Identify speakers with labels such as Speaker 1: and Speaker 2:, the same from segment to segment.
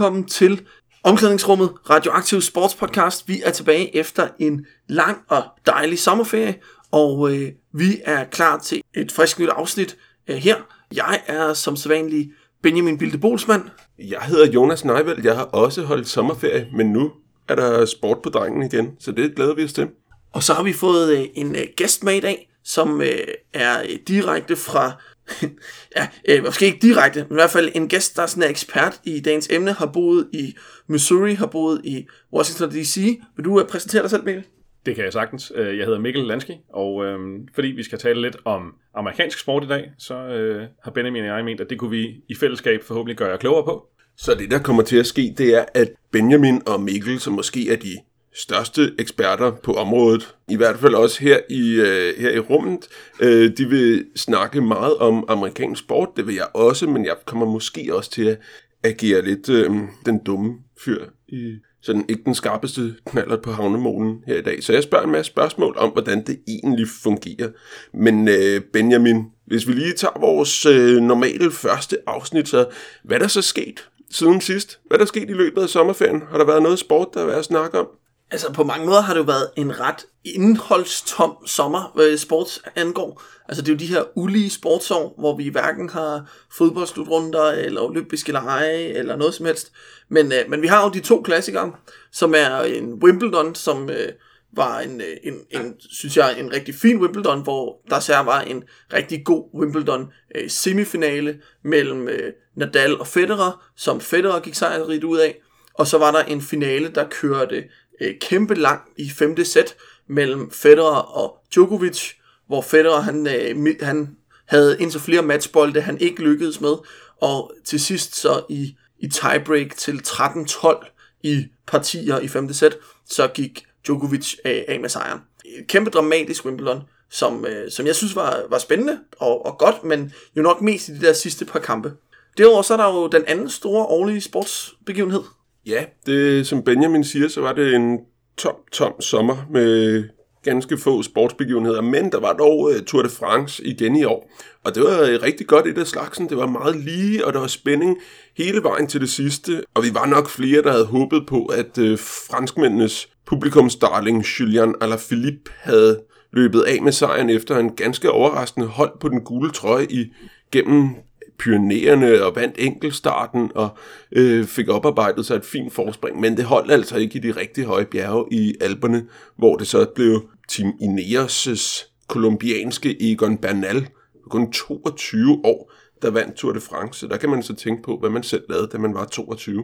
Speaker 1: Velkommen til Omklædningsrummet Radioaktiv Sportspodcast. Vi er tilbage efter en lang og dejlig sommerferie, og øh, vi er klar til et frisk nyt afsnit øh, her. Jeg er som sædvanlig Benjamin Bilde Bolsmann.
Speaker 2: Jeg hedder Jonas Neiveld. Jeg har også holdt sommerferie, men nu er der sport på drengen igen, så det glæder vi os til.
Speaker 1: Og så har vi fået øh, en øh, gæst med i dag, som øh, er øh, direkte fra ja, øh, måske ikke direkte, men i hvert fald en gæst, der er sådan en ekspert i dagens emne, har boet i Missouri, har boet i Washington D.C. Vil du uh, præsentere dig selv, Mikkel?
Speaker 3: Det kan jeg sagtens. Øh, Jeg hedder Mikkel Lansky, og øh, fordi vi skal tale lidt om amerikansk sport i dag, så øh, har Benjamin og jeg ment, at det kunne vi i fællesskab forhåbentlig gøre jer klogere på.
Speaker 2: Så det, der kommer til at ske, det er, at Benjamin og Mikkel, som måske er de største eksperter på området, i hvert fald også her i, øh, her i rummet, øh, de vil snakke meget om amerikansk sport. Det vil jeg også, men jeg kommer måske også til at agere lidt øh, den dumme fyr i sådan ikke den skarpeste knaller på havnemålen her i dag. Så jeg spørger en masse spørgsmål om, hvordan det egentlig fungerer. Men øh, Benjamin, hvis vi lige tager vores øh, normale første afsnit, så hvad er der så sket siden sidst? Hvad er der sket i løbet af sommerferien? Har der været noget sport, der er værd at snakke om?
Speaker 1: Altså på mange måder har det jo været en ret indholdstom sommer, hvad sports angår. Altså det er jo de her ulige sportsår, hvor vi hverken har fodboldslutrunder, eller olympiske lege eller noget som helst. Men, øh, men vi har jo de to klassikere, som er en Wimbledon, som øh, var en, øh, en, en, synes jeg, en rigtig fin Wimbledon, hvor der særligt var en rigtig god Wimbledon øh, semifinale mellem øh, Nadal og Federer, som Federer gik sejrigt ud af. Og så var der en finale, der kørte øh, kæmpe lang i femte sæt mellem Federer og Djokovic, hvor Federer han, øh, han havde indtil flere matchbolde, han ikke lykkedes med, og til sidst så i, i tiebreak til 13-12 i partier i femte sæt, så gik Djokovic af, af med sejren. Et kæmpe dramatisk Wimbledon, som, øh, som jeg synes var, var spændende og, og godt, men jo nok mest i de der sidste par kampe. Derudover så er der jo den anden store årlige sportsbegivenhed,
Speaker 2: Ja, det, som Benjamin siger, så var det en tom, tom sommer med ganske få sportsbegivenheder, men der var dog uh, Tour de France igen i år. Og det var uh, rigtig godt et af slagsen. Det var meget lige, og der var spænding hele vejen til det sidste. Og vi var nok flere, der havde håbet på, at uh, franskmændenes publikumsdarling Julian Alaphilippe havde løbet af med sejren efter en ganske overraskende hold på den gule trøje i gennem pionerende og vandt enkelstarten og øh, fik oparbejdet sig et fint forspring, men det holdt altså ikke i de rigtig høje bjerge i Alperne, hvor det så blev Team Ineos' kolumbianske Egon Bernal, kun 22 år, der vandt Tour de France. Så der kan man så tænke på, hvad man selv lavede, da man var 22.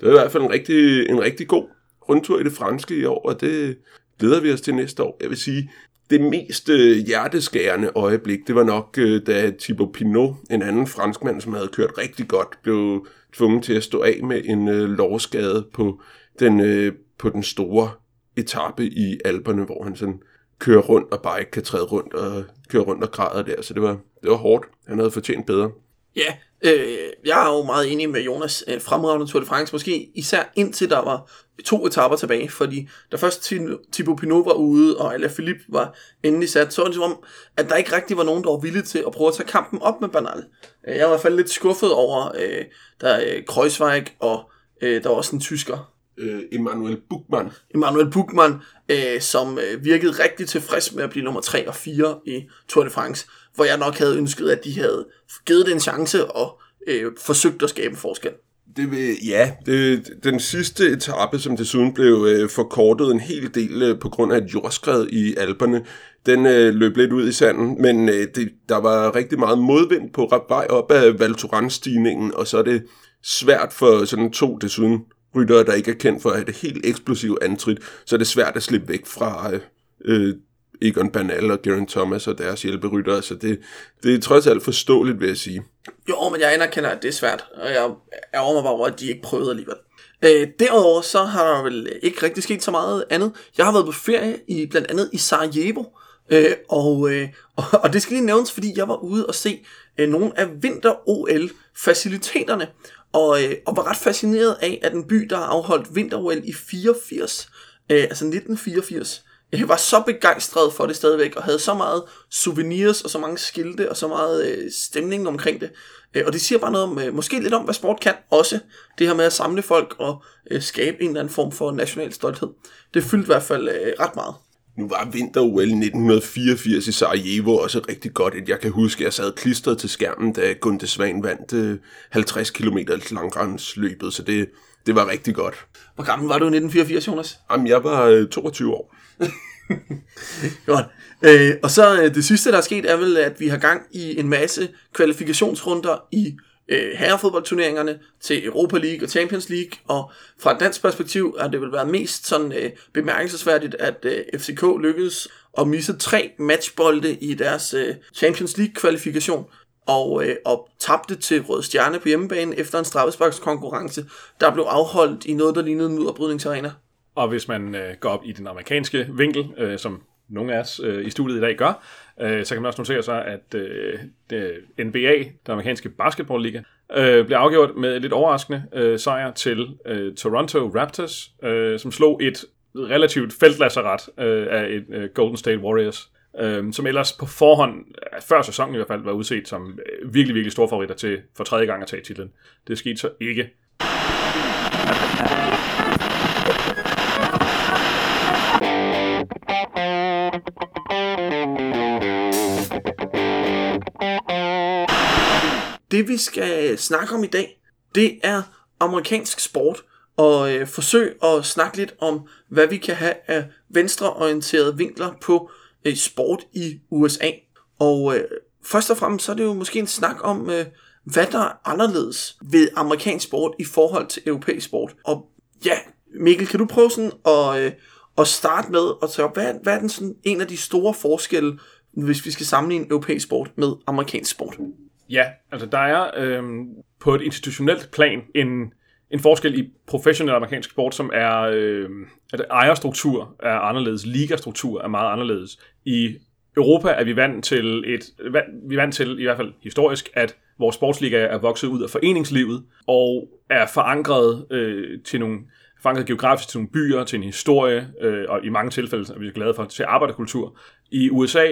Speaker 2: Det var i hvert fald en rigtig, en rigtig god rundtur i det franske i år, og det glæder vi os til næste år. Jeg vil sige, det mest øh, hjerteskærende øjeblik, det var nok, øh, da Thibaut Pinot, en anden franskmand, som havde kørt rigtig godt, blev tvunget til at stå af med en øh, lovskade på den, øh, på den store etape i Alperne, hvor han sådan kører rundt og bare ikke kan træde rundt og køre rundt og græder der. Så det var, det var hårdt. Han havde fortjent bedre.
Speaker 1: Ja, øh, jeg er jo meget enig med Jonas. Øh, fremragende Tour de France, måske især indtil der var to etapper tilbage, fordi da først Thibaut Pinot var ude, og Alaphilippe var endelig sat, så var det som om, at der ikke rigtig var nogen, der var villige til at prøve at tage kampen op med Bernal. Øh, jeg var i hvert fald lidt skuffet over, øh, der øh, Kreuzweig, og øh, der var også en tysker,
Speaker 2: øh, Emanuel Buchmann.
Speaker 1: Emanuel Buchmann, øh, som øh, virkede rigtig tilfreds med at blive nummer 3 og 4 i Tour de France, hvor jeg nok havde ønsket, at de havde givet det en chance og øh, forsøgt at skabe en forskel.
Speaker 2: Det vil, ja, det, den sidste etape, som desuden blev øh, forkortet en hel del øh, på grund af et jordskred i Alperne, den øh, løb lidt ud i sanden, men øh, det, der var rigtig meget modvind på vej op ad Val stigningen og så er det svært for sådan to desuden ryttere, der ikke er kendt for at have det helt eksplosive antrit, så er det svært at slippe væk fra øh, øh Egon Bernal og Geraint Thomas og deres hjælperyttere, så det, det er trods alt forståeligt, vil jeg sige.
Speaker 1: Jo, men jeg anerkender, at det er svært, og jeg ærger mig bare over, at de ikke prøvede alligevel. Øh, derudover så har der vel ikke rigtig sket så meget andet. Jeg har været på ferie i blandt andet i Sarajevo, øh, og, øh, og, og det skal lige nævnes, fordi jeg var ude og se øh, nogle af vinter-OL-faciliteterne, og, øh, og var ret fascineret af, at en by, der har afholdt vinter-OL i 84, øh, altså 1984, jeg var så begejstret for det stadigvæk, og havde så meget souvenirs, og så mange skilte, og så meget øh, stemning omkring det. Øh, og det siger bare noget om, øh, måske lidt om, hvad sport kan også. Det her med at samle folk og øh, skabe en eller anden form for national stolthed. Det fyldte i hvert fald øh, ret meget.
Speaker 2: Nu var vinter-OL 1984 i Sarajevo også rigtig godt. Jeg kan huske, at jeg sad klistret til skærmen, da Gunde Svan vandt øh, 50 km langrendsløbet, så det, det var rigtig godt.
Speaker 1: Hvor gammel var du i 1984, Jonas?
Speaker 2: Jamen, jeg var øh, 22 år.
Speaker 1: Godt. Øh, og så øh, det sidste, der er sket, er vel, at vi har gang i en masse kvalifikationsrunder i øh, herrefodboldturneringerne til Europa League og Champions League, og fra et dansk perspektiv har det vel været mest sådan øh, bemærkelsesværdigt, at øh, FCK lykkedes at misse tre matchbolde i deres øh, Champions League kvalifikation, og, øh, og tabte til Rød Stjerne på hjemmebane efter en straffesparkskonkurrence, der blev afholdt i noget, der lignede en mudderbrydningsarena.
Speaker 3: Og hvis man øh, går op i den amerikanske vinkel, øh, som nogle af os øh, i studiet i dag gør, øh, så kan man også notere sig, at øh, det, NBA, den amerikanske basketballliga, øh, blev afgjort med lidt overraskende øh, sejr til øh, Toronto Raptors, øh, som slog et relativt feltlasseret øh, af et øh, Golden State Warriors, øh, som ellers på forhånd, før sæsonen i hvert fald, var udset som øh, virkelig, virkelig store favoritter til for tredje gang at tage titlen. Det skete så ikke.
Speaker 1: Det vi skal snakke om i dag, det er amerikansk sport, og øh, forsøg at snakke lidt om, hvad vi kan have af venstreorienterede vinkler på øh, Øh, sport i USA. Og øh, først og fremmest så er det jo måske en snak om, øh, hvad der er anderledes ved amerikansk sport i forhold til europæisk sport. Og ja, Mikkel, kan du prøve sådan at, øh, at starte med at tage op, hvad, hvad er den sådan en af de store forskelle, hvis vi skal sammenligne europæisk sport med amerikansk sport?
Speaker 3: Ja, altså der er øh, på et institutionelt plan en, en forskel i professionel amerikansk sport, som er, øh, at ejerstruktur er anderledes, ligastruktur er meget anderledes. I Europa er vi vant til et, vi er vant til i hvert fald historisk, at vores sportsliga er vokset ud af foreningslivet og er forankret øh, til nogle forankret geografisk til nogle byer, til en historie, øh, og i mange tilfælde er vi glade for, til arbejderkultur. I USA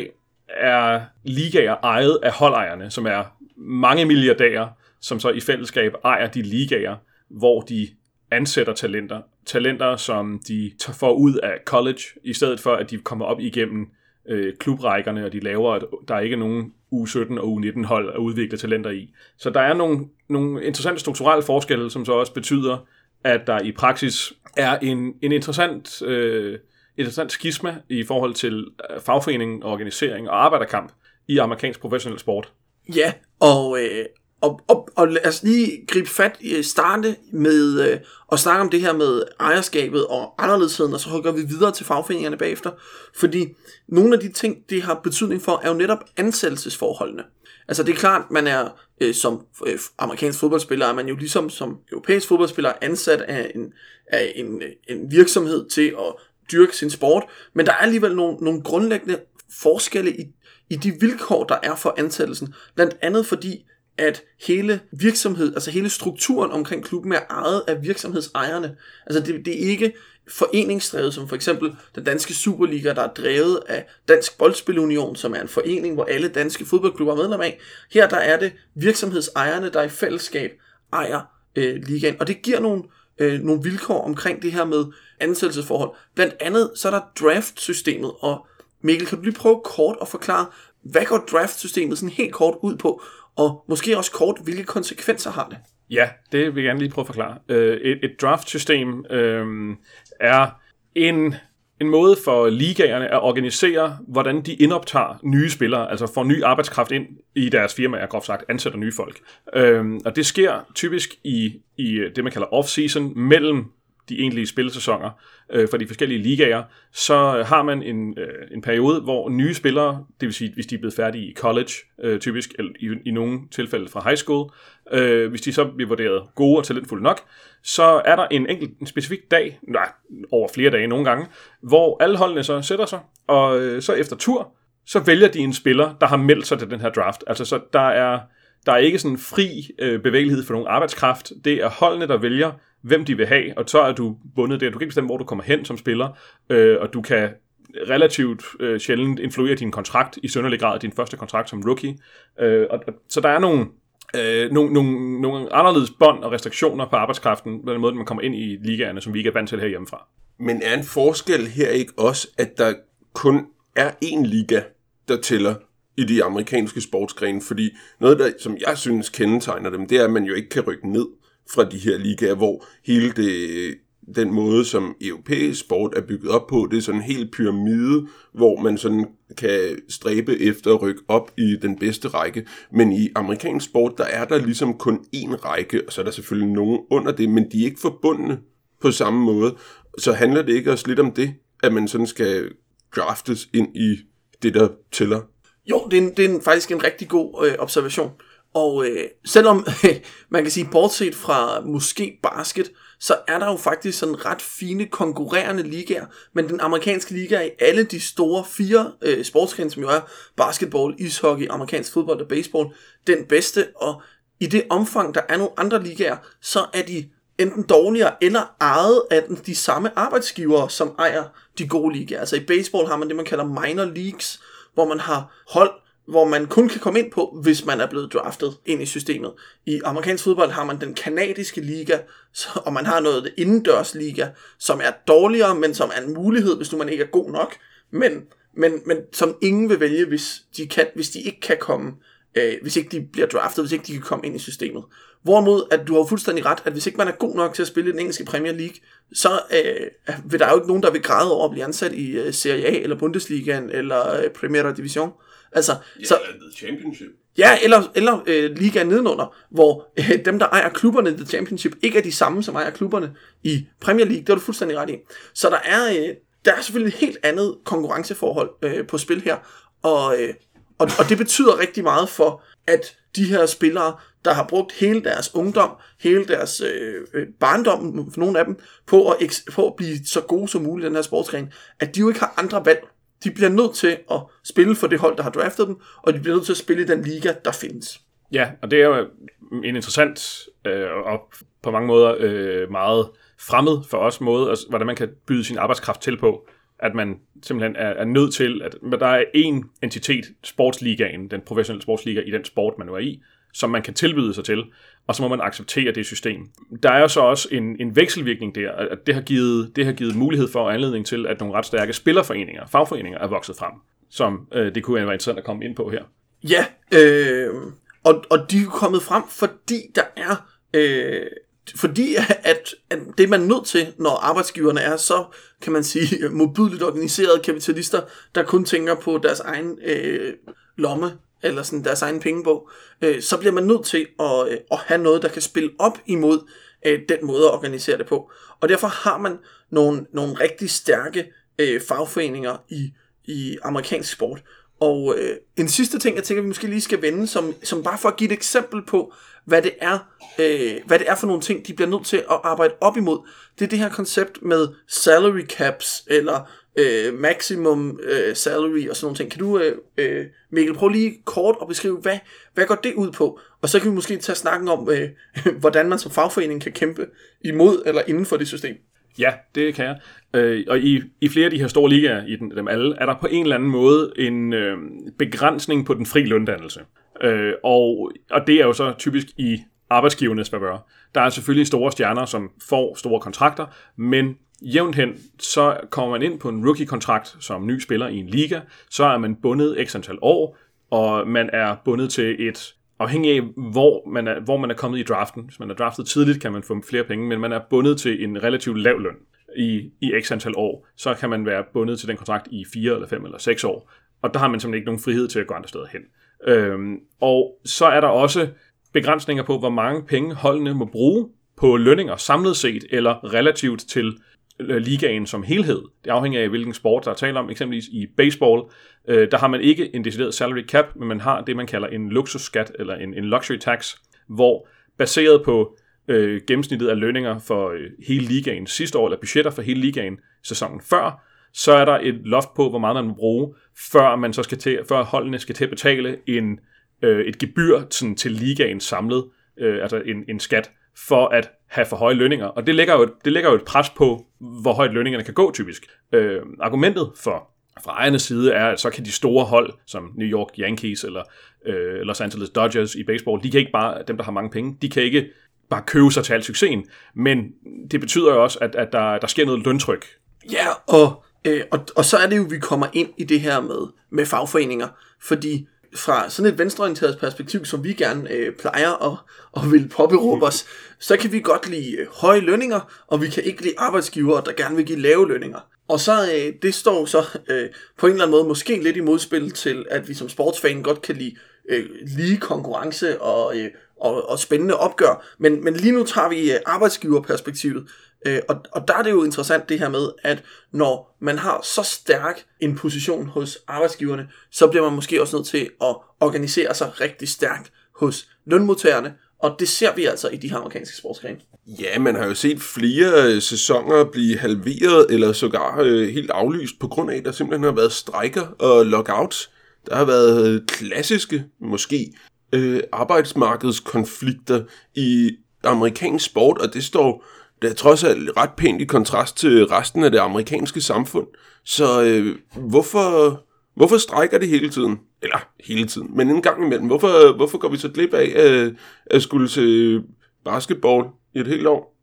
Speaker 3: er ligaer ejet af holdejerne, som er mange milliardærer, som så i fællesskab ejer de ligaer, hvor de ansætter talenter. Talenter, som de får ud af college, i stedet for at de kommer op igennem øh, klubrækkerne, og de laver, at der er ikke nogen U17 og U19 hold at udvikle talenter i. Så der er nogle, nogle interessante strukturelle forskelle, som så også betyder, at der i praksis er en, en interessant, øh, interessant skisma i forhold til øh, fagforening, organisering og arbejderkamp i amerikansk professionel sport.
Speaker 1: Ja, og, øh, og, og, og lad os lige gribe fat, i øh, starte med øh, at snakke om det her med ejerskabet og anderledesheden, og så går vi videre til fagforeningerne bagefter. Fordi nogle af de ting, det har betydning for, er jo netop ansættelsesforholdene. Altså det er klart, man er øh, som øh, amerikansk fodboldspiller, er man jo ligesom som europæisk fodboldspiller ansat af en, af en, øh, en virksomhed til at dyrke sin sport, men der er alligevel nogle, nogle grundlæggende forskelle i, i de vilkår, der er for ansættelsen. Blandt andet fordi, at hele virksomhed, altså hele strukturen omkring klubben er ejet af virksomhedsejerne. Altså det, det er ikke foreningsdrevet, som for eksempel den danske Superliga, der er drevet af Dansk Boldspilunion, som er en forening, hvor alle danske fodboldklubber er medlem af. Her der er det virksomhedsejerne, der i fællesskab ejer øh, ligaen, og det giver nogle, øh, nogle vilkår omkring det her med ansættelsesforhold. Blandt andet så er der draft-systemet, og Mikkel, kan du lige prøve kort at forklare, hvad går draft-systemet sådan helt kort ud på, og måske også kort, hvilke konsekvenser har det?
Speaker 3: Ja, det vil jeg gerne lige prøve at forklare. Øh, et, et draft-system øh, er en, en måde for ligaerne at organisere, hvordan de indoptager nye spillere, altså får ny arbejdskraft ind i deres firmaer, groft sagt, ansætter nye folk. Øh, og det sker typisk i, i det, man kalder off-season, mellem de egentlige spilsæsoner øh, for de forskellige ligaer, så har man en, øh, en periode, hvor nye spillere, det vil sige, hvis de er blevet færdige i college, øh, typisk, eller i, i nogle tilfælde fra high school, øh, hvis de så bliver vurderet gode og talentfulde nok, så er der en enkelt, en specifik dag, nej, over flere dage nogle gange, hvor alle holdene så sætter sig, og øh, så efter tur, så vælger de en spiller, der har meldt sig til den her draft. Altså, så der er, der er ikke sådan fri øh, bevægelighed for nogen arbejdskraft. Det er holdene, der vælger, hvem de vil have, og så er du bundet der. Du kan ikke bestemme, hvor du kommer hen som spiller, øh, og du kan relativt øh, sjældent influere din kontrakt i sønderlig grad, din første kontrakt som rookie. Øh, og, og, så der er nogle, øh, nogle, nogle, nogle anderledes bånd og restriktioner på arbejdskraften, på den måde, man kommer ind i ligaerne, som vi ikke er vant til herhjemmefra.
Speaker 2: Men er en forskel her ikke også, at der kun er én liga, der tæller i de amerikanske sportsgrene? Fordi noget, der, som jeg synes kendetegner dem, det er, at man jo ikke kan rykke ned fra de her ligaer, hvor hele det, den måde, som europæisk sport er bygget op på, det er sådan en helt pyramide, hvor man sådan kan stræbe efter at rykke op i den bedste række. Men i amerikansk sport, der er der ligesom kun én række, og så er der selvfølgelig nogen under det, men de er ikke forbundne på samme måde. Så handler det ikke også lidt om det, at man sådan skal draftes ind i det, der tæller?
Speaker 1: Jo, det er, en, det er en, faktisk en rigtig god øh, observation. Og øh, selvom man kan sige, bortset fra måske basket, så er der jo faktisk sådan ret fine konkurrerende ligaer. Men den amerikanske liga er i alle de store fire øh, sportsgrene, som jo er basketball, ishockey, amerikansk fodbold og baseball, den bedste. Og i det omfang, der er nogle andre ligaer, så er de enten dårligere eller ejet af den, de samme arbejdsgivere, som ejer de gode ligaer. Altså i baseball har man det, man kalder minor leagues, hvor man har hold, hvor man kun kan komme ind på, hvis man er blevet draftet ind i systemet. I amerikansk fodbold har man den kanadiske liga, og man har noget indendørs liga, som er dårligere, men som er en mulighed, hvis nu man ikke er god nok, men, men, men som ingen vil vælge, hvis de, kan, hvis de ikke kan komme, øh, hvis ikke de bliver draftet, hvis ikke de kan komme ind i systemet. Hvorimod, at du har fuldstændig ret, at hvis ikke man er god nok til at spille i den engelske Premier League, så øh, vil der jo ikke nogen, der vil græde over at blive ansat i øh, Serie A, eller Bundesligaen, eller øh, Primera Division. Altså,
Speaker 2: Ja,
Speaker 1: så,
Speaker 2: eller The Championship.
Speaker 1: ja, eller, eller øh, ligaen nedenunder, hvor øh, dem, der ejer klubberne i The Championship, ikke er de samme, som ejer klubberne i Premier League. Det har du fuldstændig ret i. Så der er, øh, der er selvfølgelig et helt andet konkurrenceforhold øh, på spil her, og, øh, og, og det betyder rigtig meget for, at de her spillere, der har brugt hele deres ungdom, hele deres øh, øh, barndom, for nogle af dem, på at, på at blive så gode som muligt i den her sportsgren, at de jo ikke har andre valg. De bliver nødt til at spille for det hold, der har draftet dem, og de bliver nødt til at spille i den liga, der findes.
Speaker 3: Ja, og det er jo en interessant øh, og på mange måder øh, meget fremmed for os måde, altså, hvordan man kan byde sin arbejdskraft til på, at man simpelthen er, er nødt til, at der er én entitet, sportsligaen, den professionelle sportsliga i den sport, man nu er i, som man kan tilbyde sig til, og så må man acceptere det system. Der er jo så også en, en vekselvirkning der, at det har, givet, det har givet mulighed for og anledning til, at nogle ret stærke spillerforeninger, fagforeninger, er vokset frem, som øh, det kunne være interessant at komme ind på her.
Speaker 1: Ja, øh, og, og de er kommet frem, fordi der er... Øh, fordi at, at det er man nødt til, når arbejdsgiverne er så, kan man sige, modbydeligt organiserede kapitalister, der kun tænker på deres egen øh, lomme, eller sådan deres egen pengebog, øh, så bliver man nødt til at, øh, at have noget, der kan spille op imod øh, den måde at organisere det på. Og derfor har man nogle, nogle rigtig stærke øh, fagforeninger i, i amerikansk sport. Og øh, en sidste ting, jeg tænker, vi måske lige skal vende, som, som bare for at give et eksempel på, hvad det er, øh, hvad det er for nogle ting, de bliver nødt til at arbejde op imod. Det er det her koncept med salary caps, eller øh, maximum øh, salary og sådan nogle ting. Kan du, øh, øh, Mikkel, prøve lige kort at beskrive, hvad, hvad går det ud på? Og så kan vi måske tage snakken om, øh, hvordan man som fagforening kan kæmpe imod eller inden for det system.
Speaker 3: Ja, det kan jeg. Øh, og i, i flere af de her store ligaer, i den, dem alle, er der på en eller anden måde en øh, begrænsning på den fri løndannelse. Øh, og, og det er jo så typisk i arbejdsgivernes favør. Der er selvfølgelig store stjerner, som får store kontrakter, men jævnt hen, så kommer man ind på en rookie-kontrakt som ny spiller i en liga, så er man bundet x antal år, og man er bundet til et afhængig af, hvor man, er, hvor man er kommet i draften. Hvis man er draftet tidligt, kan man få flere penge, men man er bundet til en relativt lav løn i, i x antal år. Så kan man være bundet til den kontrakt i 4 eller 5 eller 6 år. Og der har man simpelthen ikke nogen frihed til at gå andre steder hen. Øhm, og så er der også begrænsninger på, hvor mange penge holdene må bruge på lønninger samlet set, eller relativt til øh, Øh, ligaen som helhed. Det afhænger af, hvilken sport der er tale om. Eksempelvis i baseball, øh, der har man ikke en decideret salary cap, men man har det, man kalder en luksusskat, eller en, en luxury tax, hvor baseret på øh, gennemsnittet af lønninger for øh, hele ligaen sidste år, eller budgetter for hele ligaen sæsonen før, så er der et loft på, hvor meget man må bruge, før, man så skal til, før holdene skal til at betale en, øh, et gebyr sådan, til ligaen samlet, øh, altså en, en skat, for at have for høje lønninger. Og det lægger jo et, det lægger jo et pres på, hvor højt lønningerne kan gå typisk. Øh, argumentet for fra ejernes side er, at så kan de store hold, som New York Yankees eller øh, Los Angeles Dodgers i baseball, de kan ikke bare, dem der har mange penge, de kan ikke bare købe sig til al succesen. Men det betyder jo også, at, at der, der sker noget løntryk.
Speaker 1: Ja, og, øh, og, og så er det jo, vi kommer ind i det her med, med fagforeninger, fordi fra sådan et venstreorienteret perspektiv, som vi gerne øh, plejer at, og vil påberåbe os, så kan vi godt lide øh, høje lønninger, og vi kan ikke lide arbejdsgivere, der gerne vil give lave lønninger. Og så øh, det står så øh, på en eller anden måde måske lidt i modspil til, at vi som sportsfan godt kan lide øh, lige konkurrence og, øh, og, og spændende opgør. Men, men lige nu tager vi øh, arbejdsgiverperspektivet, øh, og, og der er det jo interessant det her med, at når man har så stærk en position hos arbejdsgiverne, så bliver man måske også nødt til at organisere sig rigtig stærkt hos lønmodtagerne, og det ser vi altså i de her amerikanske sportsgrene.
Speaker 2: Ja, man har jo set flere øh, sæsoner blive halveret eller sågar øh, helt aflyst på grund af, at der simpelthen har været strejker og lockouts. Der har været øh, klassiske, måske, øh, arbejdsmarkedskonflikter i amerikansk sport, og det står der trods alt ret pænt i kontrast til resten af det amerikanske samfund. Så øh, hvorfor, hvorfor strækker det hele tiden? Eller hele tiden, men en gang imellem. Hvorfor, hvorfor går vi så glip af at, at skulle se basketball i et helt år?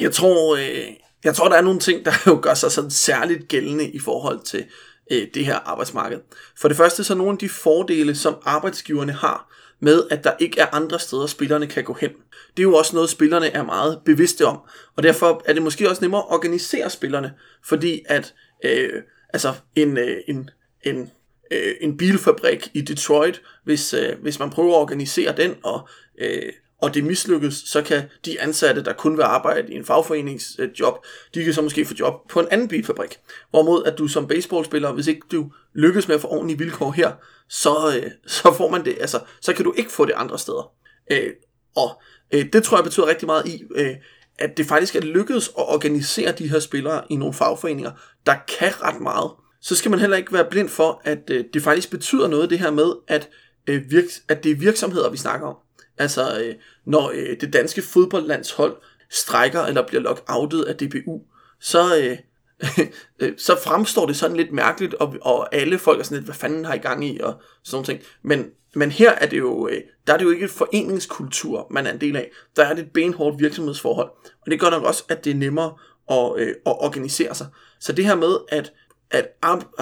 Speaker 1: Jeg tror, øh, jeg tror, der er nogle ting, der jo gør sig sådan særligt gældende i forhold til øh, det her arbejdsmarked. For det første så er nogle af de fordele, som arbejdsgiverne har med, at der ikke er andre steder, spillerne kan gå hen. Det er jo også noget, spillerne er meget bevidste om. Og derfor er det måske også nemmere at organisere spillerne, fordi at øh, altså en, øh, en, en øh, en bilfabrik i Detroit, hvis, øh, hvis man prøver at organisere den, og, øh, og det mislykkes, så kan de ansatte, der kun vil arbejde i en fagforeningsjob, øh, de kan så måske få job på en anden bilfabrik. Hvorimod at du som baseballspiller, hvis ikke du lykkes med at få ordentlige vilkår her, så, øh, så får man det, altså, så kan du ikke få det andre steder. Øh, og øh, det tror jeg betyder rigtig meget i, øh, at det faktisk er lykkedes at organisere de her spillere i nogle fagforeninger, der kan ret meget så skal man heller ikke være blind for, at øh, det faktisk betyder noget, det her med, at, øh, virks- at det er virksomheder, vi snakker om. Altså, øh, når øh, det danske fodboldlandshold strækker eller bliver lockoutet af DBU, så, øh, øh, så fremstår det sådan lidt mærkeligt, og, og alle folk er sådan lidt, hvad fanden har I gang i, og sådan noget. Men, men her er det jo, øh, der er det jo ikke et foreningskultur, man er en del af. Der er det et benhårdt virksomhedsforhold. Og det gør nok også, at det er nemmere at, øh, at organisere sig. Så det her med, at at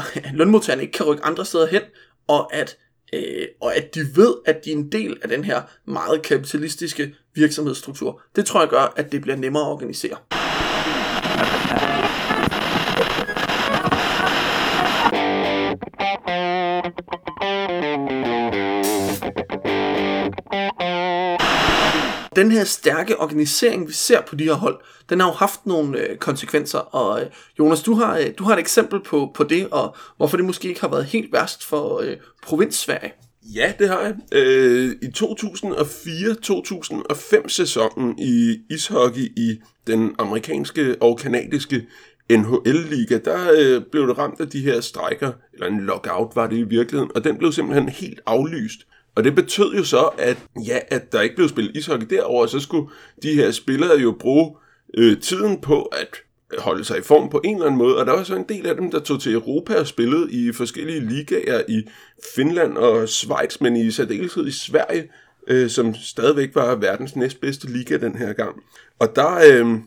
Speaker 1: lønmodtagerne ikke kan rykke andre steder hen, og at, øh, og at de ved, at de er en del af den her meget kapitalistiske virksomhedsstruktur. Det tror jeg gør, at det bliver nemmere at organisere. Den her stærke organisering, vi ser på de her hold, den har jo haft nogle øh, konsekvenser. Og øh, Jonas, du har, øh, du har et eksempel på, på det, og hvorfor det måske ikke har været helt værst for øh, provins-Sverige.
Speaker 2: Ja, det har jeg. Øh, I 2004-2005 sæsonen i ishockey i den amerikanske og kanadiske NHL-liga, der øh, blev det ramt af de her strejker, eller en lockout var det i virkeligheden, og den blev simpelthen helt aflyst. Og det betød jo så, at ja, at der ikke blev spillet ishockey derover, så skulle de her spillere jo bruge øh, tiden på at holde sig i form på en eller anden måde, og der var så en del af dem, der tog til Europa og spillede i forskellige ligaer i Finland og Schweiz, men i særdeleshed i Sverige, øh, som stadigvæk var verdens næstbedste liga den her gang. Og der øh,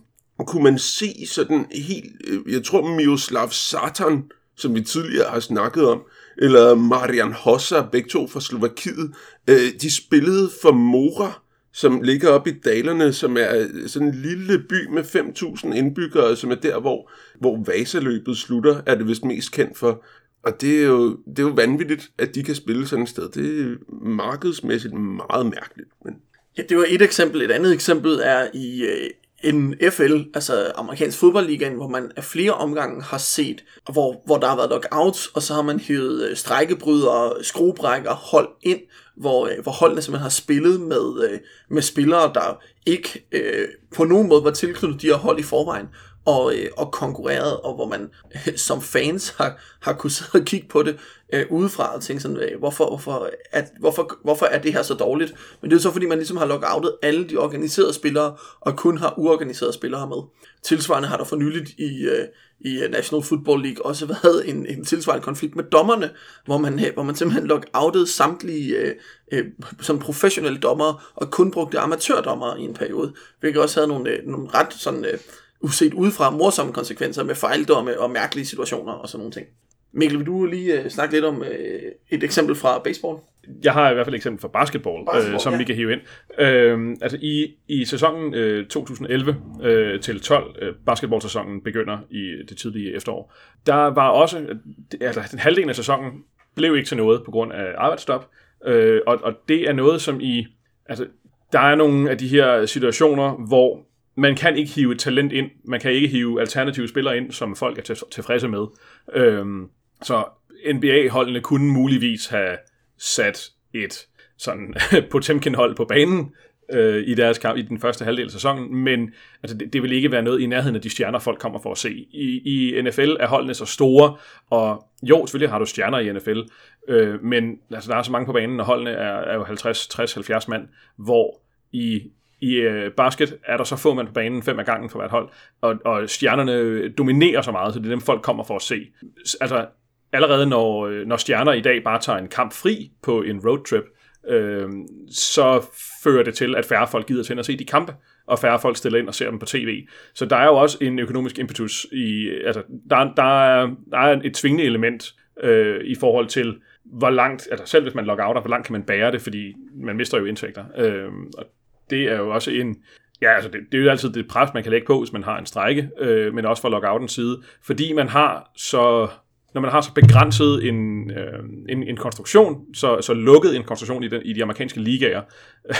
Speaker 2: kunne man se sådan helt, øh, jeg tror Miroslav Satan, som vi tidligere har snakket om, eller Marian Hossa, begge to fra Slovakiet. Øh, de spillede for Mora, som ligger oppe i dalerne, som er øh, sådan en lille by med 5.000 indbyggere, som er der, hvor, hvor Vasaløbet slutter, er det vist mest kendt for. Og det er, jo, det er jo vanvittigt, at de kan spille sådan et sted. Det er markedsmæssigt meget mærkeligt. Men...
Speaker 1: Ja, det var et eksempel. Et andet eksempel er i øh, en FL, altså amerikansk fodboldligaen, hvor man af flere omgange har set, hvor, hvor der har været lockouts, og så har man hævet øh, strækkebrydere, skruebrækker, hold ind, hvor, øh, hvor holdene simpelthen har spillet med, øh, med spillere, der ikke øh, på nogen måde var tilknyttet de her hold i forvejen, og, øh, og konkurreret, og hvor man øh, som fans har, har kunnet sidde og kigge på det øh, udefra og tænke sådan, øh, hvorfor, hvorfor, at, hvorfor, hvorfor er det her så dårligt? Men det er jo så, fordi man ligesom har lockoutet alle de organiserede spillere, og kun har uorganiserede spillere med. Tilsvarende har der for nyligt i, øh, i øh, National Football League også været en, en tilsvarende konflikt med dommerne, hvor man, øh, hvor man simpelthen lockoutede samtlige øh, øh, som professionelle dommere, og kun brugte amatørdommere i en periode, hvilket også havde nogle, øh, nogle ret sådan... Øh, uset udefra morsomme konsekvenser med fejldomme og mærkelige situationer og sådan nogle ting. Mikkel, vil du lige uh, snakke lidt om uh, et eksempel fra baseball?
Speaker 3: Jeg har i hvert fald et eksempel fra basketball, basketball øh, som ja. vi kan hive ind. Øh, altså i, i sæsonen øh, 2011 øh, til 12, øh, basketballsæsonen begynder i det tidlige efterår, der var også, altså den halvdelen af sæsonen blev ikke til noget på grund af arbejdsstop, øh, og, og det er noget, som i, altså der er nogle af de her situationer, hvor man kan ikke hive et talent ind, man kan ikke hive alternative spillere ind, som folk er tilfredse med. Øhm, så NBA-holdene kunne muligvis have sat et sådan Potemkin-hold på banen øh, i deres kamp i den første halvdel af sæsonen, men altså, det, det vil ikke være noget i nærheden af de stjerner, folk kommer for at se. I, i NFL er holdene så store, og jo, selvfølgelig har du stjerner i NFL, øh, men altså, der er så mange på banen, og holdene er, er jo 50, 60, 70 mand, hvor i i øh, basket er der så få mand på banen, fem af gangen for hvert hold, og, og stjernerne øh, dominerer så meget, så det er dem, folk kommer for at se. Altså, allerede når, øh, når stjerner i dag bare tager en kamp fri på en roadtrip, øh, så fører det til, at færre folk gider til at se de kampe, og færre folk stiller ind og ser dem på tv. Så der er jo også en økonomisk impetus i, altså, der, der, er, der er et tvingende element øh, i forhold til, hvor langt, altså selv hvis man logger out, hvor langt kan man bære det, fordi man mister jo indtægter. Øh, og det er jo også en, Ja, altså det, det er jo altid det pres, man kan lægge på, hvis man har en strække, øh, men også fra lockoutens side, fordi man har så når man har så begrænset en, øh, en, en konstruktion, så, så lukket en konstruktion i, den, i de amerikanske ligaer,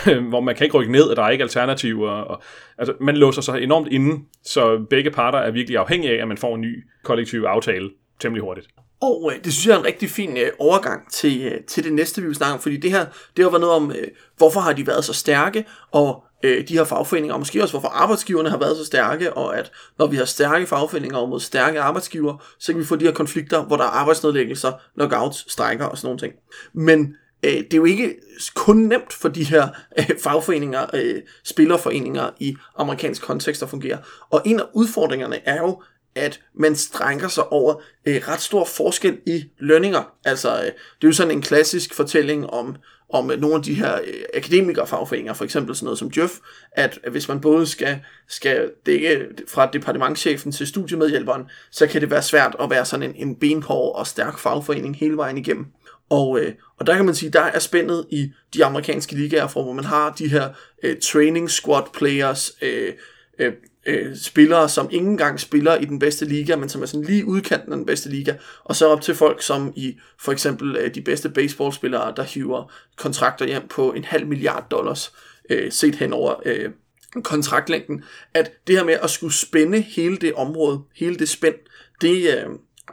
Speaker 3: øh, hvor man kan ikke rykke ned, og der er ikke alternativer. Og, altså, man låser sig enormt inde, så begge parter er virkelig afhængige af, at man får en ny kollektiv aftale temmelig hurtigt.
Speaker 1: Og øh, det synes jeg er en rigtig fin øh, overgang til, øh, til det næste, vi vil snakke om, fordi det her, det har været noget om, øh, hvorfor har de været så stærke, og øh, de her fagforeninger, og måske også hvorfor arbejdsgiverne har været så stærke, og at når vi har stærke fagforeninger mod stærke arbejdsgiver, så kan vi få de her konflikter, hvor der er arbejdsnedlæggelser, knockouts, strækker og sådan nogle ting. Men øh, det er jo ikke kun nemt for de her øh, fagforeninger, øh, spillerforeninger i amerikansk kontekst at fungere. Og en af udfordringerne er jo, at man strænker sig over øh, ret stor forskel i lønninger. Altså, øh, det er jo sådan en klassisk fortælling om, om øh, nogle af de her øh, akademikerfagforeninger, for eksempel sådan noget som Jøf, at hvis man både skal, skal dække fra departementchefen til studiemedhjælperen, så kan det være svært at være sådan en, en benhård og stærk fagforening hele vejen igennem. Og, øh, og der kan man sige, der er spændet i de amerikanske ligaer, hvor man har de her øh, training squad players, øh, øh, øh, spillere, som ikke engang spiller i den bedste liga, men som er sådan lige udkanten af den bedste liga, og så op til folk som i for eksempel øh, de bedste baseballspillere, der hiver kontrakter hjem på en halv milliard dollars, øh, set hen over øh, kontraktlængden, at det her med at skulle spænde hele det område, hele det spænd, det, øh,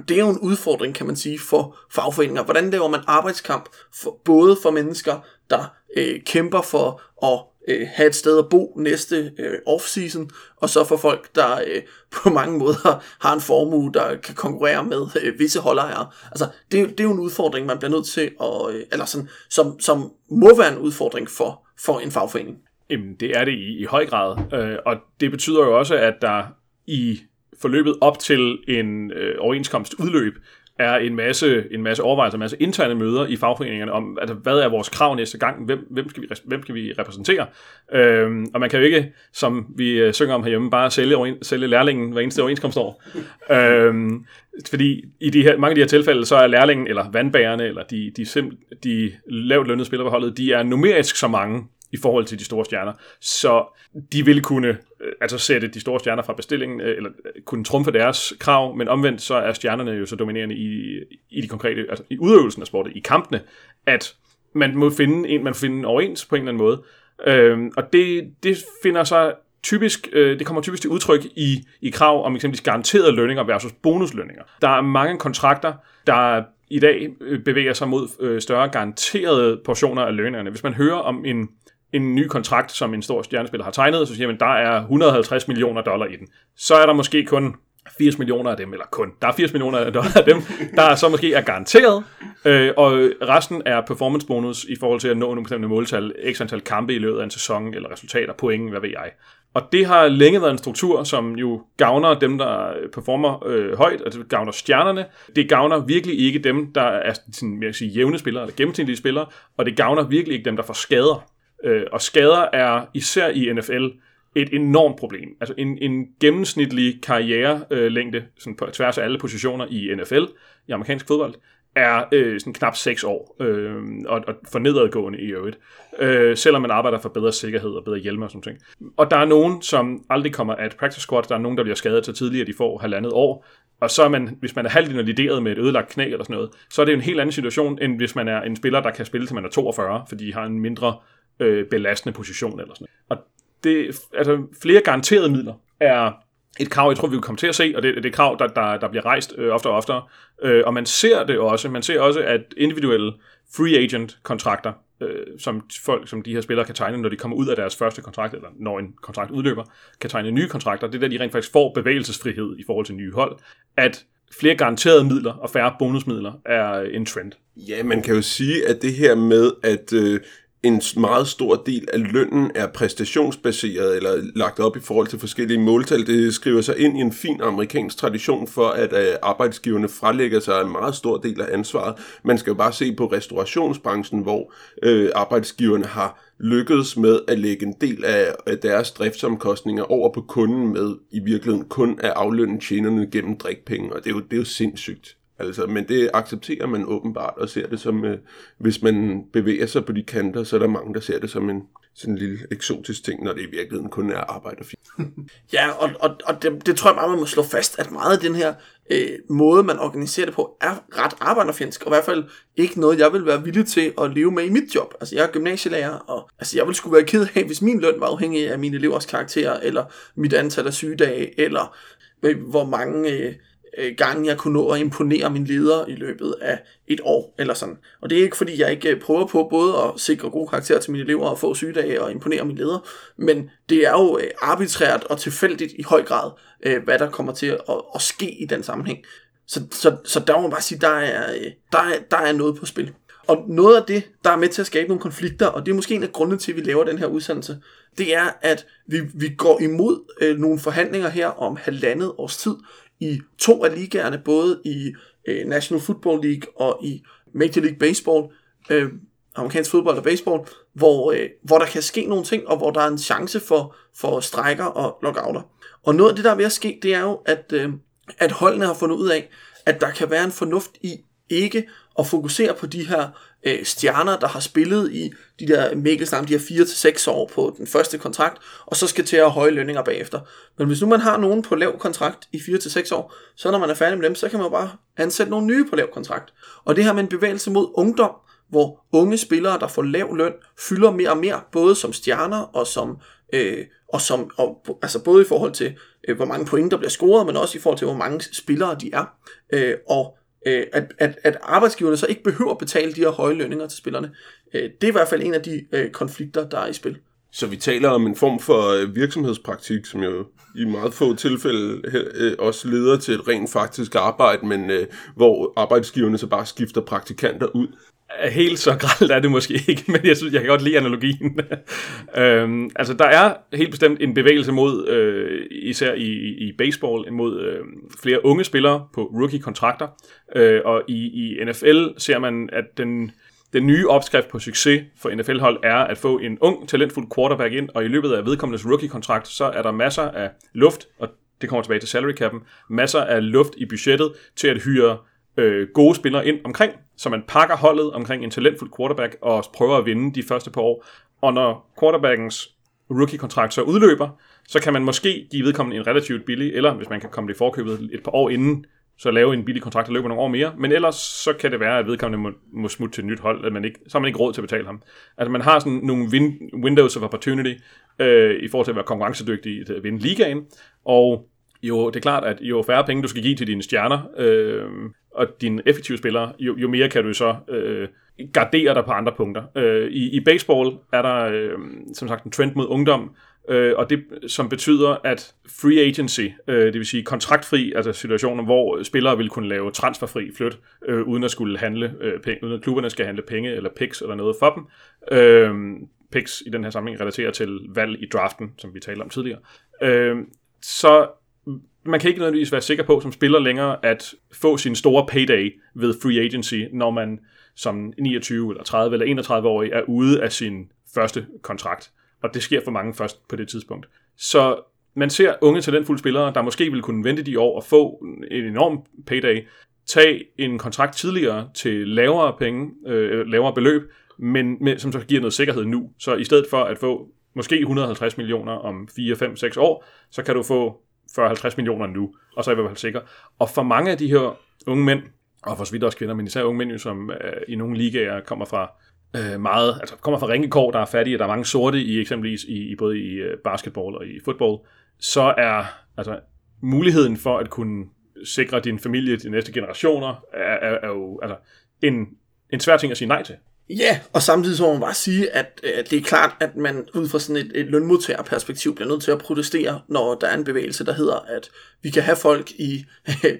Speaker 1: det er jo en udfordring, kan man sige, for fagforeninger. Hvordan laver man arbejdskamp, for, både for mennesker, der øh, kæmper for at øh, have et sted at bo næste øh, off-season, og så for folk, der øh, på mange måder har en formue, der kan konkurrere med øh, visse holdejere. Altså, det, det er jo en udfordring, man bliver nødt til at, øh, eller sådan, som, som må være en udfordring for, for en fagforening.
Speaker 3: Jamen, det er det i, i høj grad, øh, og det betyder jo også, at der i forløbet op til en øh, overenskomst udløb, er en masse, en masse overvejelser, en masse interne møder i fagforeningerne om, altså, hvad er vores krav næste gang, hvem, hvem, skal, vi, hvem skal vi repræsentere. Øhm, og man kan jo ikke, som vi øh, synger om herhjemme, bare sælge, overen, sælge lærlingen hver eneste overenskomstår. øhm, fordi i de her, mange af de her tilfælde, så er lærlingen, eller vandbærerne, eller de, de, sim, de lavt lønnede spillere på holdet, de er numerisk så mange, i forhold til de store stjerner. Så de ville kunne Øh, altså sætte de store stjerner fra bestillingen, øh, eller øh, kunne trumfe deres krav, men omvendt så er stjernerne jo så dominerende i, i de konkrete, altså i udøvelsen af sportet, i kampene, at man må finde en, man finder overens på en eller anden måde. Øhm, og det, det finder så typisk, øh, det kommer typisk til udtryk i, i krav om eksempelvis garanterede lønninger versus bonuslønninger. Der er mange kontrakter, der i dag bevæger sig mod øh, større garanterede portioner af lønningerne. Hvis man hører om en en ny kontrakt, som en stor stjernespiller har tegnet, så siger man, der er 150 millioner dollar i den. Så er der måske kun 80 millioner af dem, eller kun, der er 80 millioner af dollar af dem, der så måske er garanteret, øh, og resten er performance bonus i forhold til at nå nogle bestemte måltal, x antal kampe i løbet af en sæson, eller resultater, point, hvad ved jeg. Og det har længe været en struktur, som jo gavner dem, der performer øh, højt, og det gavner stjernerne. Det gavner virkelig ikke dem, der er sådan, mere sige, jævne spillere, eller gennemsnitlige spillere, og det gavner virkelig ikke dem, der får skader. Øh, og skader er især i NFL et enormt problem. Altså en, en gennemsnitlig karrierelængde sådan på tværs af alle positioner i NFL, i amerikansk fodbold, er øh, sådan knap 6 år, øh, og, og for nedadgående i øvrigt, øh, selvom man arbejder for bedre sikkerhed og bedre hjelme og sådan ting. Og der er nogen, som aldrig kommer af et practice squad, der er nogen, der bliver skadet så tidligt, at de får halvandet år, og så er man, hvis man er halvt invalideret med et ødelagt knæ eller sådan noget, så er det en helt anden situation, end hvis man er en spiller, der kan spille til man er 42, fordi de har en mindre øh, belastende position eller sådan. Og det, altså, flere garanterede midler er et krav, jeg tror, vi vil komme til at se, og det, det er et krav, der, der, der bliver rejst øh, oftere og oftere. Øh, og man ser det også, man ser også, at individuelle free agent kontrakter, øh, som folk, som de her spillere kan tegne, når de kommer ud af deres første kontrakt, eller når en kontrakt udløber, kan tegne nye kontrakter. Det er der, de rent faktisk får bevægelsesfrihed i forhold til nye hold. At flere garanterede midler og færre bonusmidler er en trend.
Speaker 2: Ja, man kan jo sige, at det her med, at øh, en meget stor del af lønnen er præstationsbaseret eller lagt op i forhold til forskellige måltal. Det skriver sig ind i en fin amerikansk tradition for, at øh, arbejdsgiverne frelægger sig en meget stor del af ansvaret. Man skal jo bare se på restaurationsbranchen, hvor øh, arbejdsgiverne har lykkedes med at lægge en del af, af deres driftsomkostninger over på kunden med i virkeligheden kun at aflønne tjenerne gennem drikpenge, og det er jo, det er jo sindssygt. Altså, men det accepterer man åbenbart og ser det som, øh, hvis man bevæger sig på de kanter, så er der mange, der ser det som en sådan en lille eksotisk ting, når det i virkeligheden kun er arbejde
Speaker 1: ja, og, og, og det, det tror jeg bare, man må slå fast, at meget af den her øh, måde, man organiserer det på, er ret arbejderfjendsk, og i hvert fald ikke noget, jeg vil være villig til at leve med i mit job. Altså, jeg er gymnasielærer, og altså, jeg vil skulle være ked af, hvis min løn var afhængig af mine elevers karakterer, eller mit antal af sygedage, eller øh, hvor mange... Øh, Øh, gange jeg kunne nå at imponere min leder i løbet af et år eller sådan. Og det er ikke fordi jeg ikke øh, prøver på både at sikre gode karakterer til mine elever og få sygedage og imponere min leder, men det er jo øh, arbitrært og tilfældigt i høj grad, hvad der kommer til at, at ske i den sammenhæng. Så, så, så der må man bare sige, der er, der, er, der er noget på spil. Og noget af det, der er med til at skabe nogle konflikter, og det er måske en af grundene til, at vi laver den her udsendelse, det er, at vi, vi går imod øh, nogle forhandlinger her om halvandet års tid, i to af ligaerne, både i øh, National Football League og i Major League Baseball, øh, amerikansk fodbold og baseball, hvor, øh, hvor der kan ske nogle ting, og hvor der er en chance for, for strækker og lockouter. Og noget af det, der er ved at ske, det er jo, at, øh, at holdene har fundet ud af, at der kan være en fornuft i ikke at fokusere på de her øh, stjerner, der har spillet i de der Mikkelstam, de her 4-6 år på den første kontrakt, og så skal til at have høje lønninger bagefter. Men hvis nu man har nogen på lav kontrakt i 4-6 år, så når man er færdig med dem, så kan man bare ansætte nogle nye på lav kontrakt. Og det her med en bevægelse mod ungdom, hvor unge spillere, der får lav løn, fylder mere og mere, både som stjerner og som, øh, og som og, altså både i forhold til, øh, hvor mange point der bliver scoret, men også i forhold til, hvor mange spillere de er. Øh, og øh, at, at, at arbejdsgiverne så ikke behøver at betale de her høje lønninger til spillerne. Øh, det er i hvert fald en af de øh, konflikter, der er i spil.
Speaker 2: Så vi taler om en form for øh, virksomhedspraktik, som jo i meget få tilfælde øh, også leder til et rent faktisk arbejde, men øh, hvor arbejdsgiverne så bare skifter praktikanter ud.
Speaker 3: Helt så gralt er det måske ikke, men jeg synes, jeg kan godt lide analogien. øhm, altså, der er helt bestemt en bevægelse mod, øh, især i, i baseball, mod øh, flere unge spillere på rookie-kontrakter. Øh, og i, i NFL ser man, at den, den nye opskrift på succes for NFL-hold er at få en ung, talentfuld quarterback ind, og i løbet af vedkommendes rookie-kontrakt, så er der masser af luft, og det kommer tilbage til salary cap'en, masser af luft i budgettet til at hyre øh, gode spillere ind omkring, så man pakker holdet omkring en talentfuld quarterback og prøver at vinde de første par år. Og når quarterbackens rookie-kontrakt så udløber, så kan man måske give vedkommende en relativt billig, eller hvis man kan komme det i forkøbet et par år inden, så lave en billig kontrakt, der løber nogle år mere. Men ellers så kan det være, at vedkommende må, må smutte til et nyt hold, at man ikke, så har man ikke råd til at betale ham. Altså man har sådan nogle win, windows of opportunity øh, i forhold til at være konkurrencedygtig til at vinde ligaen. Og jo, det er klart, at jo færre penge du skal give til dine stjerner, øh, og dine effektive spillere, jo, jo mere kan du så øh, gardere dig på andre punkter. Øh, i, I baseball er der øh, som sagt en trend mod ungdom, øh, og det som betyder, at free agency, øh, det vil sige kontraktfri, altså situationer, hvor spillere vil kunne lave transferfri flyt, øh, uden at skulle handle øh, penge, uden at klubberne skal handle penge eller picks eller noget for dem. Øh, picks i den her sammenhæng relaterer til valg i draften, som vi talte om tidligere. Øh, så man kan ikke nødvendigvis være sikker på som spiller længere at få sin store payday ved free agency, når man som 29 eller 30 eller 31 årig er ude af sin første kontrakt. Og det sker for mange først på det tidspunkt. Så man ser unge talentfulde spillere, der måske vil kunne vente de år og få en enorm payday, tage en kontrakt tidligere til lavere penge, øh, lavere beløb, men med, som så giver noget sikkerhed nu. Så i stedet for at få måske 150 millioner om 4, 5, 6 år, så kan du få 40-50 millioner nu, og så er jeg i hvert fald sikker. Og for mange af de her unge mænd, og for så vidt også kvinder, men især unge mænd, som øh, i nogle ligaer kommer fra øh, meget, altså kommer fra ringekår, der er fattige, der er mange sorte i eksempelvis i, i både i øh, basketball og i fodbold, så er altså muligheden for at kunne sikre din familie, de næste generationer, er, er, er jo altså, en, en svær ting at sige nej til.
Speaker 1: Ja, og samtidig så må man bare sige, at øh, det er klart, at man ud fra sådan et, et lønmodtagerperspektiv bliver nødt til at protestere, når der er en bevægelse, der hedder, at vi kan have folk i øh,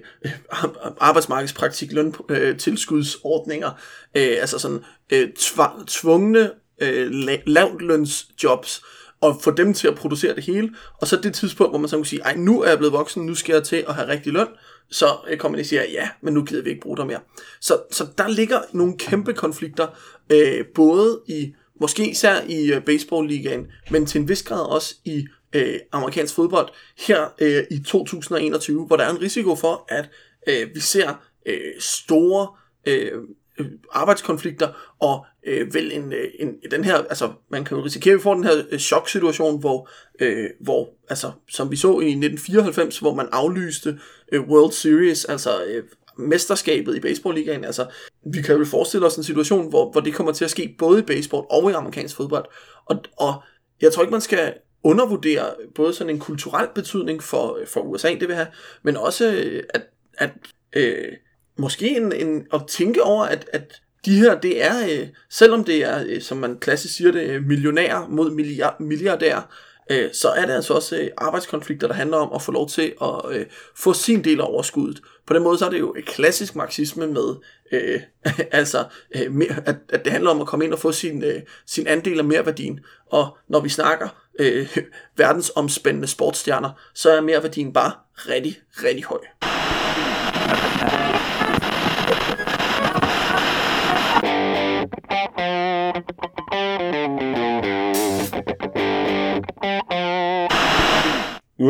Speaker 1: arbejdsmarkedspraktik, løntilskudsordninger, øh, øh, altså sådan øh, tv- tvungne øh, lavtlønsjobs, og få dem til at producere det hele, og så det tidspunkt, hvor man så kunne sige, ej, nu er jeg blevet voksen, nu skal jeg til at have rigtig løn, så øh, kommer de og siger, ja, men nu gider vi ikke bruge dig mere. Så, så der ligger nogle kæmpe konflikter, øh, både i, måske især i øh, baseballligaen, men til en vis grad også i øh, amerikansk fodbold, her øh, i 2021, hvor der er en risiko for, at øh, vi ser øh, store øh, Øh, arbejdskonflikter, og øh, vel en, øh, en, den her, altså man kan jo risikere, at vi får den her øh, choksituation, hvor, øh, hvor, altså som vi så i 1994, hvor man aflyste øh, World Series, altså øh, mesterskabet i baseballligaen, altså vi kan jo forestille os en situation, hvor, hvor det kommer til at ske både i baseball og i amerikansk fodbold, og, og jeg tror ikke, man skal undervurdere både sådan en kulturel betydning for, for USA, det vil have, men også øh, at, at øh, måske en, en, at tænke over, at, at de her, det er, øh, selvom det er, øh, som man klassisk siger det, millionær millionærer mod milliard, milliardærer, øh, så er det altså også øh, arbejdskonflikter, der handler om at få lov til at øh, få sin del af overskuddet. På den måde så er det jo et klassisk marxisme med, øh, altså, øh, mere, at, at det handler om at komme ind og få sin, øh, sin andel af merværdien. Og når vi snakker øh, verdensomspændende sportsstjerner, så er merværdien bare rigtig, rigtig høj.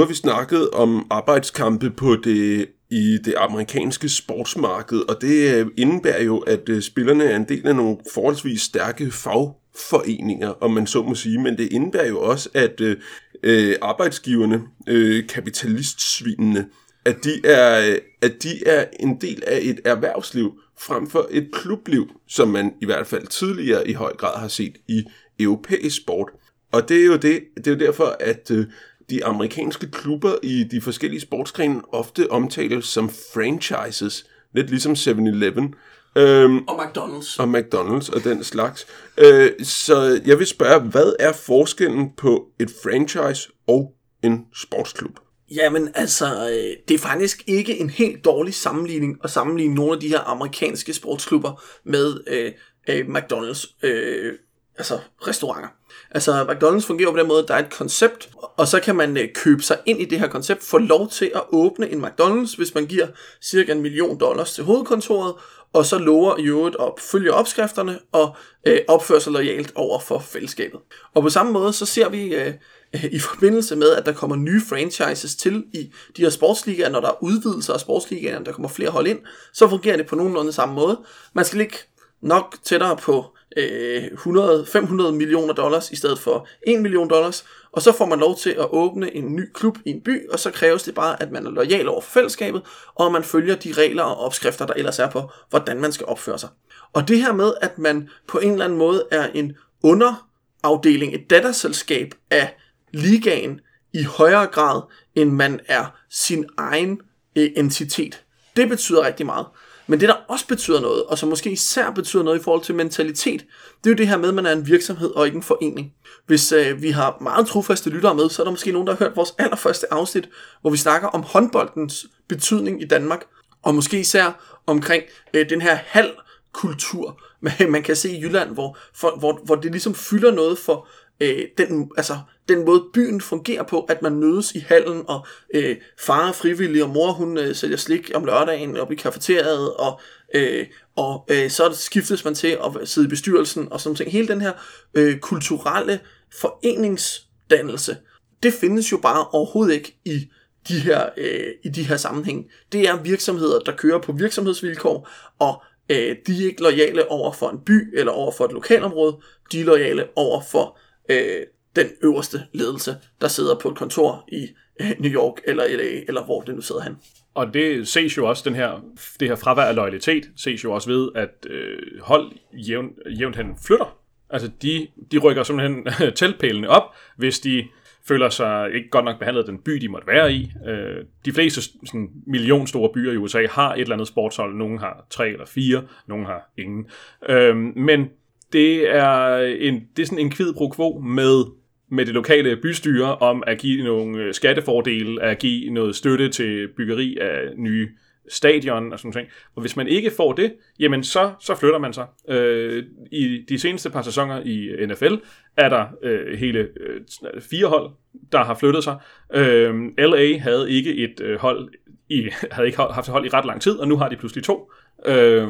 Speaker 2: Har vi snakket om arbejdskampe på det i det amerikanske sportsmarked, og det øh, indebærer jo, at øh, spillerne er en del af nogle forholdsvis stærke fagforeninger, om man så må sige, men det indebærer jo også, at øh, øh arbejdsgiverne, øh, kapitalistsvinene, at de, er, at de er en del af et erhvervsliv frem for et klubliv, som man i hvert fald tidligere i høj grad har set i europæisk sport. Og det er jo, det, det er jo derfor, at øh, de amerikanske klubber i de forskellige sportsgrene ofte omtales som franchises, lidt ligesom 7-Eleven. Øhm,
Speaker 1: Og McDonald's.
Speaker 2: og McDonald's og den slags. Øh, så jeg vil spørge, hvad er forskellen på et franchise og en sportsklub?
Speaker 1: Jamen altså, øh, det er faktisk ikke en helt dårlig sammenligning at sammenligne nogle af de her amerikanske sportsklubber med øh, øh, McDonald's øh, altså restauranter. Altså McDonald's fungerer på den måde, at der er et koncept, og så kan man øh, købe sig ind i det her koncept, få lov til at åbne en McDonald's, hvis man giver cirka en million dollars til hovedkontoret, og så lover i øvrigt at følge opskrifterne og øh, opføre sig lojalt over for fællesskabet. Og på samme måde, så ser vi øh, øh, i forbindelse med, at der kommer nye franchises til i de her sportsligaer, når der er udvidelser af sportsligaerne, der kommer flere hold ind, så fungerer det på nogenlunde samme måde. Man skal ligge nok tættere på øh, 100, 500 millioner dollars i stedet for 1 million dollars, og så får man lov til at åbne en ny klub i en by, og så kræves det bare, at man er lojal over for fællesskabet, og man følger de regler og opskrifter, der ellers er på, hvordan man skal opføre sig. Og det her med, at man på en eller anden måde er en underafdeling, et datterselskab af ligaen i højere grad, end man er sin egen øh, entitet. Det betyder rigtig meget. Men det, der også betyder noget, og som måske især betyder noget i forhold til mentalitet, det er jo det her med, at man er en virksomhed og ikke en forening. Hvis øh, vi har meget trofaste lyttere med, så er der måske nogen, der har hørt vores allerførste afsnit, hvor vi snakker om håndboldens betydning i Danmark, og måske især omkring øh, den her halvkultur, man, man kan se i Jylland, hvor, for, hvor, hvor det ligesom fylder noget for øh, den, altså, den måde byen fungerer på, at man mødes i hallen, og øh, far er frivillig, og mor hun øh, sælger slik om lørdagen op i kafeteriet, og, øh, og øh, så skiftes man til at sidde i bestyrelsen, og sådan ting. Hele den her øh, kulturelle foreningsdannelse, det findes jo bare overhovedet ikke i de her, øh, i de her sammenhæng. Det er virksomheder, der kører på virksomhedsvilkår, og øh, de er ikke lojale over for en by eller over for et lokalområde, de er lojale over for øh, den øverste ledelse, der sidder på et kontor i øh, New York eller LA, eller hvor det nu sidder han.
Speaker 3: Og det ses jo også, den her, det her fravær af loyalitet, ses jo også ved, at øh, hold jævnt, jævnt hen flytter. Altså, de, de rykker simpelthen teltpælene op, hvis de føler sig ikke godt nok behandlet den by, de måtte være i. Øh, de fleste sådan, millionstore byer i USA har et eller andet sportshold. Nogle har tre eller fire, nogle har ingen. Øh, men det er, en, det er sådan en kvid pro quo med, med det lokale bystyre om at give nogle øh, skattefordele, at give noget støtte til byggeri af nye stadion og sådan noget. Og hvis man ikke får det, jamen så, så flytter man sig. Øh, I de seneste par sæsoner i NFL er der øh, hele øh, fire hold, der har flyttet sig. Øh, LA havde ikke et øh, hold i, havde ikke haft et hold i ret lang tid, og nu har de pludselig to. Øh,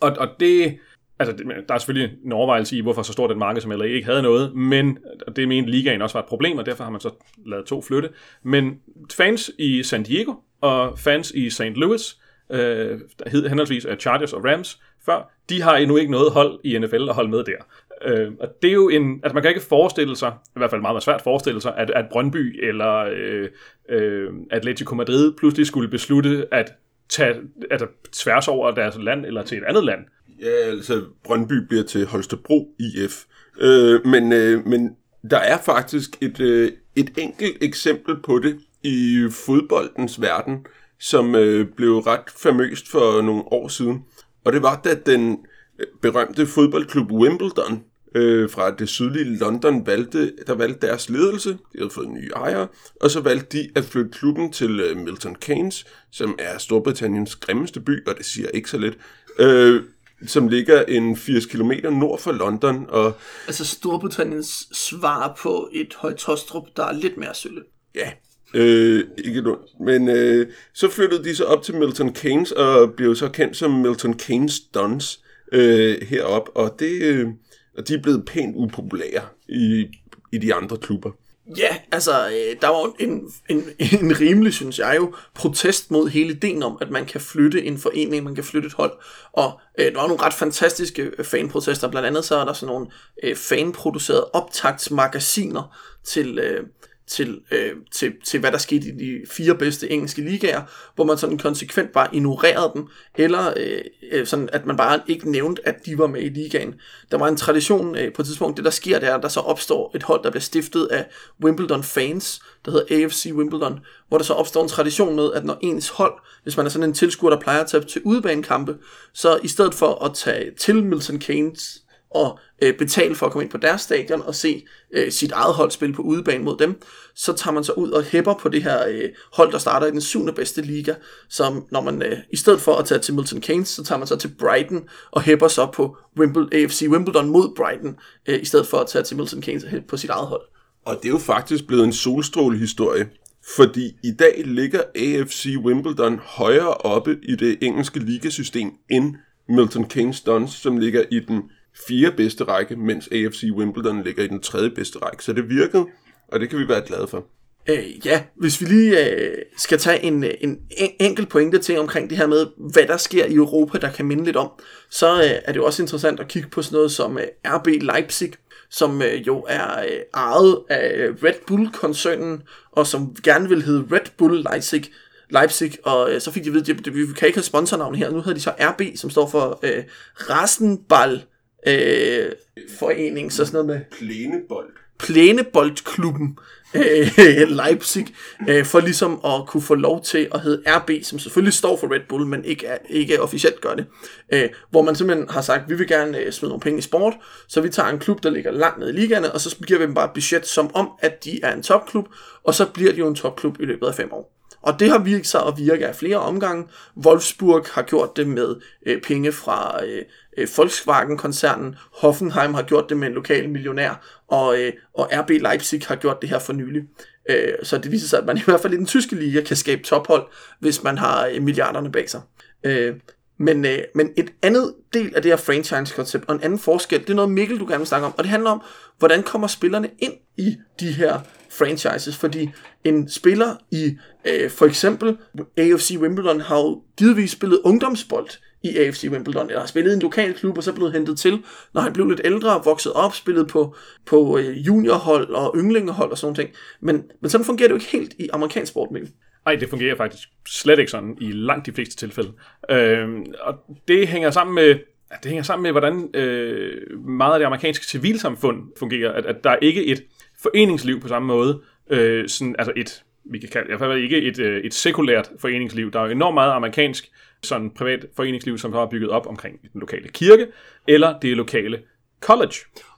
Speaker 3: og, og det, Altså, der er selvfølgelig en overvejelse i, hvorfor så stort et marked som LA ikke havde noget, men det mente ligaen også var et problem, og derfor har man så lavet to flytte. Men fans i San Diego og fans i St. Louis, øh, der hed henholdsvis øh, Chargers og Rams før, de har endnu ikke noget hold i NFL at holde med der. Øh, og det er jo en, altså man kan ikke forestille sig, i hvert fald meget, meget svært forestille sig, at, at Brøndby eller øh, øh, Atletico Madrid pludselig skulle beslutte at tage altså, tværs over deres land eller til et andet land.
Speaker 2: Ja, altså Brøndby bliver til Holstebro IF. Øh, men, øh, men der er faktisk et, øh, et enkelt eksempel på det i fodboldens verden, som øh, blev ret famøst for nogle år siden. Og det var, da den øh, berømte fodboldklub Wimbledon øh, fra det sydlige London valgte, der valgte deres ledelse, de havde fået nye ejere, og så valgte de at flytte klubben til øh, Milton Keynes, som er Storbritanniens grimmeste by, og det siger ikke så lidt. Øh, som ligger en 80 km nord for London. Og,
Speaker 1: altså Storbritanniens svar på et højtostrup, der er lidt mere sølle.
Speaker 2: Ja, øh, ikke noget. Men øh, så flyttede de så op til Milton Keynes, og blev så kendt som Milton Keynes Dons øh, herop, og, det, øh, og de er blevet pænt upopulære i, i de andre klubber.
Speaker 1: Ja, altså, øh, der var en, en, en rimelig, synes jeg jo, protest mod hele ideen om, at man kan flytte en forening, man kan flytte et hold. Og øh, der var nogle ret fantastiske øh, fanprotester. Blandt andet så er der sådan nogle øh, fanproducerede optagtsmagasiner til, øh, til, øh, til, til hvad der skete i de fire bedste engelske ligaer, hvor man sådan konsekvent bare ignorerede dem, eller øh, øh, sådan, at man bare ikke nævnte, at de var med i ligaen. Der var en tradition øh, på et tidspunkt, det der sker, der, der så opstår et hold, der bliver stiftet af Wimbledon fans, der hedder AFC Wimbledon, hvor der så opstår en tradition med, at når ens hold, hvis man er sådan en tilskuer, der plejer at tage til udebanekampe, så i stedet for at tage til Milton Keynes og øh, betale for at komme ind på deres stadion og se øh, sit eget hold spille på udebane mod dem, så tager man så ud og hæpper på det her øh, hold, der starter i den syvende bedste liga, som når man øh, i stedet for at tage til Milton Keynes, så tager man så til Brighton og hæpper så på Wimbledon, øh, AFC Wimbledon mod Brighton, øh, i stedet for at tage til Milton Keynes og hæppe på sit eget hold.
Speaker 2: Og det er jo faktisk blevet en solstrålehistorie, fordi i dag ligger AFC Wimbledon højere oppe i det engelske ligasystem end Milton Keynes Dons, som ligger i den fire bedste række, mens AFC Wimbledon ligger i den tredje bedste række. Så det virkede, og det kan vi være glade for.
Speaker 1: Øh, ja, hvis vi lige øh, skal tage en, øh, en, enkel enkelt pointe til omkring det her med, hvad der sker i Europa, der kan minde lidt om, så øh, er det jo også interessant at kigge på sådan noget som øh, RB Leipzig, som øh, jo er øh, ejet af øh, Red Bull-koncernen, og som gerne vil hedde Red Bull Leipzig, Leipzig, og øh, så fik de ved, at vi kan ikke have sponsornavn her, nu hedder de så RB, som står for øh, Rasenball øh, forening, så sådan noget med
Speaker 2: Plænebold.
Speaker 1: Plæneboldklubben øh, Leipzig, øh, for ligesom at kunne få lov til at hedde RB, som selvfølgelig står for Red Bull, men ikke, er, ikke officielt gør det. Øh, hvor man simpelthen har sagt, vi vil gerne øh, smide nogle penge i sport, så vi tager en klub, der ligger langt nede i ligaerne, og så giver vi dem bare et budget som om, at de er en topklub, og så bliver de jo en topklub i løbet af fem år. Og det har virket sig at virke af flere omgange. Wolfsburg har gjort det med øh, penge fra øh, øh, Volkswagen-koncernen. Hoffenheim har gjort det med en lokal millionær. Og, øh, og RB Leipzig har gjort det her for nylig. Øh, så det viser sig, at man i hvert fald i den tyske liga kan skabe tophold, hvis man har øh, milliarderne bag sig. Øh, men, øh, men et andet del af det her franchise-koncept, og en anden forskel, det er noget Mikkel, du gerne vil snakke om, og det handler om, hvordan kommer spillerne ind i de her franchises, fordi en spiller i øh, for eksempel AFC Wimbledon har jo givetvis spillet ungdomsbold i AFC Wimbledon, eller har spillet i en lokal klub, og så blevet hentet til, når han blev lidt ældre, vokset op, spillet på, på øh, juniorhold og ynglingehold og sådan ting. Men, men sådan fungerer det jo ikke helt i amerikansk sport, Mikkel.
Speaker 3: Nej, det fungerer faktisk slet ikke sådan i langt de fleste tilfælde. Øh, og det hænger sammen med, det hænger sammen med, hvordan øh, meget af det amerikanske civilsamfund fungerer. At, at der er ikke et foreningsliv på samme måde. Øh, sådan, altså et, vi kan kalde i hvert fald ikke et, øh, et sekulært foreningsliv. Der er jo enormt meget amerikansk sådan privat foreningsliv, som har bygget op omkring den lokale kirke, eller det lokale college.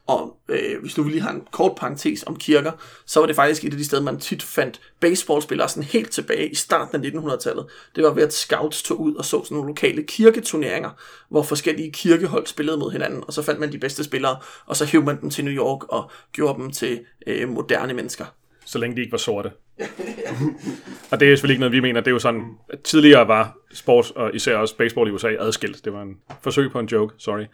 Speaker 1: Og øh, hvis du lige har en kort parentes om kirker, så var det faktisk et af de steder, man tit fandt baseballspillere sådan helt tilbage i starten af 1900-tallet. Det var ved, at scouts tog ud og så sådan nogle lokale kirketurneringer, hvor forskellige kirkehold spillede mod hinanden, og så fandt man de bedste spillere, og så hævde man dem til New York og gjorde dem til øh, moderne mennesker.
Speaker 3: Så længe de ikke var sorte. og det er selvfølgelig ikke noget, vi mener. Det er jo sådan, at tidligere var sport, og især også baseball i USA, adskilt. Det var en forsøg på en joke, sorry.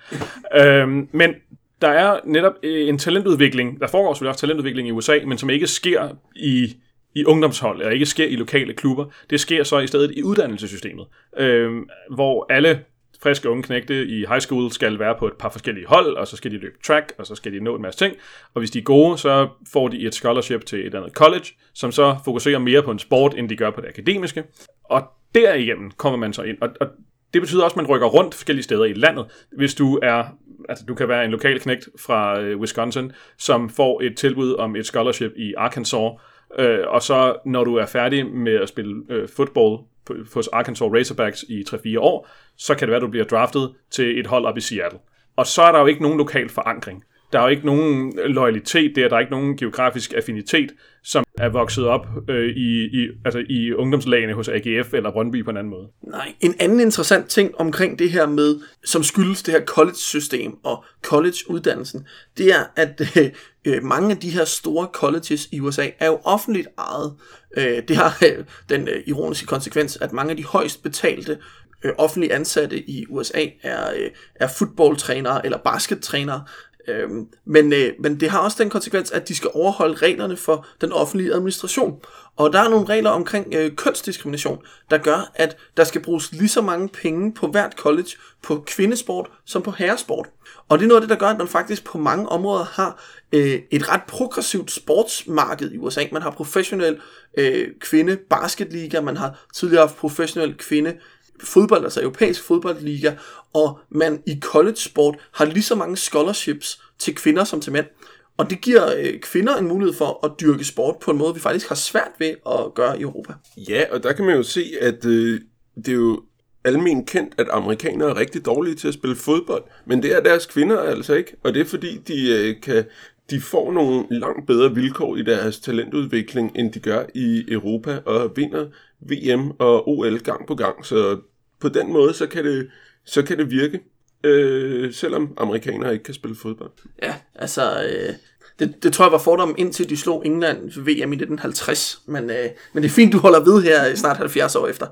Speaker 3: øhm, men der er netop øh, en talentudvikling, der foregår selvfølgelig også talentudvikling i USA, men som ikke sker i, i ungdomshold, eller ikke sker i lokale klubber. Det sker så i stedet i uddannelsessystemet, øh, hvor alle friske unge knægte i high school skal være på et par forskellige hold, og så skal de løbe track, og så skal de nå en masse ting. Og hvis de er gode, så får de et scholarship til et andet college, som så fokuserer mere på en sport, end de gør på det akademiske. Og derigennem kommer man så ind. Og, og det betyder også, at man rykker rundt forskellige steder i landet. Hvis du er altså du kan være en lokal knægt fra øh, Wisconsin, som får et tilbud om et scholarship i Arkansas, øh, og så når du er færdig med at spille øh, football hos Arkansas Razorbacks i 3-4 år, så kan det være, at du bliver draftet til et hold op i Seattle. Og så er der jo ikke nogen lokal forankring. Der er jo ikke nogen loyalitet der, der er ikke nogen geografisk affinitet, som er vokset op øh, i, i, altså i ungdomslagene hos AGF eller Brøndby på en anden måde.
Speaker 1: Nej, en anden interessant ting omkring det her med, som skyldes det her college-system og college-uddannelsen, det er, at øh, mange af de her store colleges i USA er jo offentligt ejet. Øh, det har øh, den øh, ironiske konsekvens, at mange af de højst betalte øh, offentlige ansatte i USA er, øh, er fodboldtrænere eller baskettrænere, Øhm, men, øh, men det har også den konsekvens, at de skal overholde reglerne for den offentlige administration. Og der er nogle regler omkring øh, kønsdiskrimination, der gør, at der skal bruges lige så mange penge på hvert college på kvindesport som på herresport. Og det er noget af det, der gør, at man faktisk på mange områder har øh, et ret progressivt sportsmarked i USA. Man har professionel øh, kvinde basketliga, man har tidligere haft professionel kvinde fodbold, altså europæisk fodboldliga, og man i college sport har lige så mange scholarships til kvinder som til mænd. Og det giver øh, kvinder en mulighed for at dyrke sport på en måde, vi faktisk har svært ved at gøre i Europa.
Speaker 2: Ja, og der kan man jo se, at øh, det er jo almen kendt, at amerikanere er rigtig dårlige til at spille fodbold, men det er deres kvinder altså ikke, og det er fordi, de øh, kan de får nogle langt bedre vilkår i deres talentudvikling, end de gør i Europa, og vinder VM og OL gang på gang. Så på den måde, så kan det, så kan det virke, øh, selvom amerikanere ikke kan spille fodbold.
Speaker 1: Ja, altså... Øh, det, det tror jeg var fordommen indtil de slog England ved VM i 1950. Men, øh, men det er fint, du holder ved her snart 70 år efter.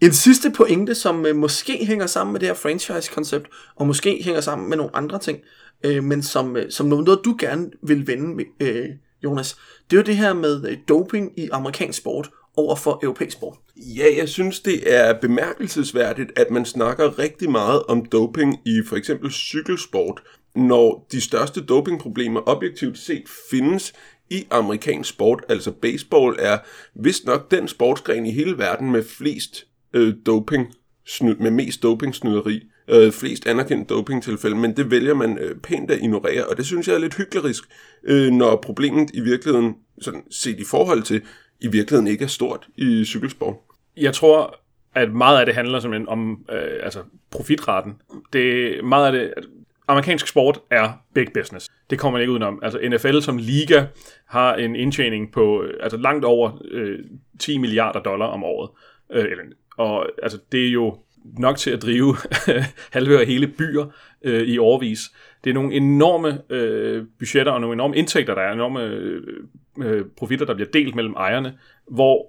Speaker 1: En sidste pointe, som øh, måske hænger sammen med det her franchise-koncept, og måske hænger sammen med nogle andre ting, øh, men som, øh, som noget, du gerne vil vende, øh, Jonas, det er jo det her med øh, doping i amerikansk sport over for europæisk sport.
Speaker 2: Ja, jeg synes, det er bemærkelsesværdigt, at man snakker rigtig meget om doping i for eksempel cykelsport, når de største dopingproblemer objektivt set findes i amerikansk sport. Altså baseball er vist nok den sportsgren i hele verden med flest øh, doping, snyd, med mest dopingsnyderi, øh, flest anerkendte dopingtilfælde, men det vælger man øh, pænt at ignorere, og det synes jeg er lidt hyklerisk, øh, når problemet i virkeligheden, sådan set i forhold til, i virkeligheden ikke er stort i cykelsport.
Speaker 3: Jeg tror, at meget af det handler simpelthen om øh, altså profitraten. Det, meget af det, amerikansk sport er big business. Det kommer man ikke udenom. Altså NFL som liga har en indtjening på øh, altså langt over øh, 10 milliarder dollar om året. Øh, og altså, det er jo nok til at drive halve og hele byer øh, i årvis. Det er nogle enorme øh, budgetter og nogle enorme indtægter, der er enorme øh, øh, profitter, der bliver delt mellem ejerne, hvor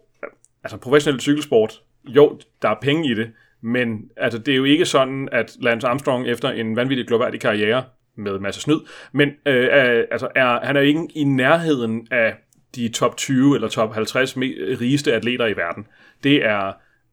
Speaker 3: altså professionel cykelsport, jo, der er penge i det, men altså, det er jo ikke sådan, at Lance Armstrong efter en vanvittig global karriere med masser snyd, men øh, altså, er, han er ikke i nærheden af de top 20 eller top 50 rigeste atleter i verden. Det er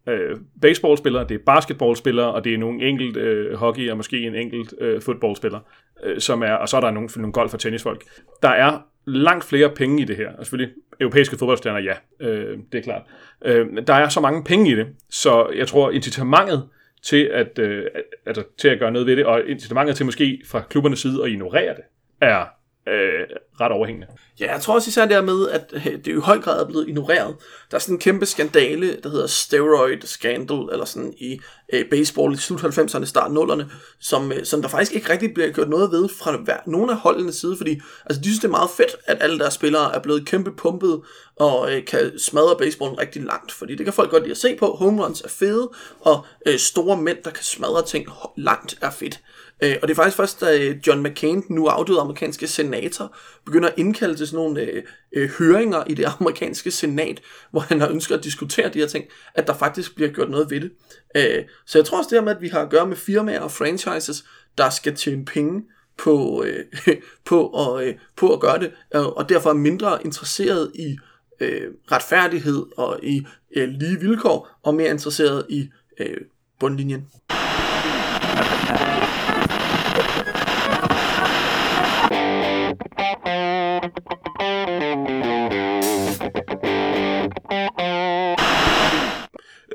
Speaker 3: øh, baseballspillere, det er basketballspillere, og det er nogle enkelt øh, hockey og måske en enkelt øh, fodboldspiller, øh, som er, og så er der nogle, nogle golf- og tennisfolk. Der er langt flere penge i det her, og selvfølgelig europæiske fodboldstjerner, ja, øh, det er klart. Øh, der er så mange penge i det, så jeg tror incitamentet til at, øh, altså, til at gøre noget ved det, og incitamentet til måske fra klubbernes side at ignorere det, er øh, ret overhængende.
Speaker 1: Ja, jeg tror også især der med, at øh, det i høj grad er blevet ignoreret. Der er sådan en kæmpe skandale, der hedder steroid scandal, eller sådan i øh, baseball i slut 90'erne, start 0'erne, som, øh, som der faktisk ikke rigtig bliver gjort noget ved fra hver, nogen af holdenes side, fordi altså, de synes, det er meget fedt, at alle deres spillere er blevet kæmpe pumpet, og øh, kan smadre baseballen rigtig langt, fordi det kan folk godt lide at se på. Home runs er fede, og øh, store mænd, der kan smadre ting langt, er fedt. Øh, og det er faktisk først, da øh, John McCain, nu afdøde amerikanske senator, begynder at indkalde til sådan nogle øh, øh, høringer i det amerikanske senat, hvor han har ønsket at diskutere de her ting, at der faktisk bliver gjort noget ved det. Øh, så jeg tror også det her med, at vi har at gøre med firmaer og franchises, der skal tjene penge på, øh, på, at, øh, på at gøre det, øh, og derfor er mindre interesseret i øh, retfærdighed og i øh, lige vilkår, og mere interesseret i øh, bundlinjen.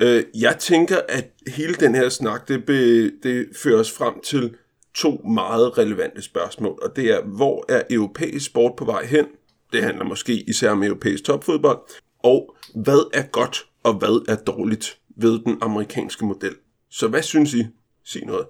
Speaker 2: Øh, jeg tænker, at hele den her snak, det, be, det fører os frem til to meget relevante spørgsmål, og det er, hvor er europæisk sport på vej hen? Det handler måske især om europæisk topfodbold. Og hvad er godt, og hvad er dårligt ved den amerikanske model? Så hvad synes I? Sig noget.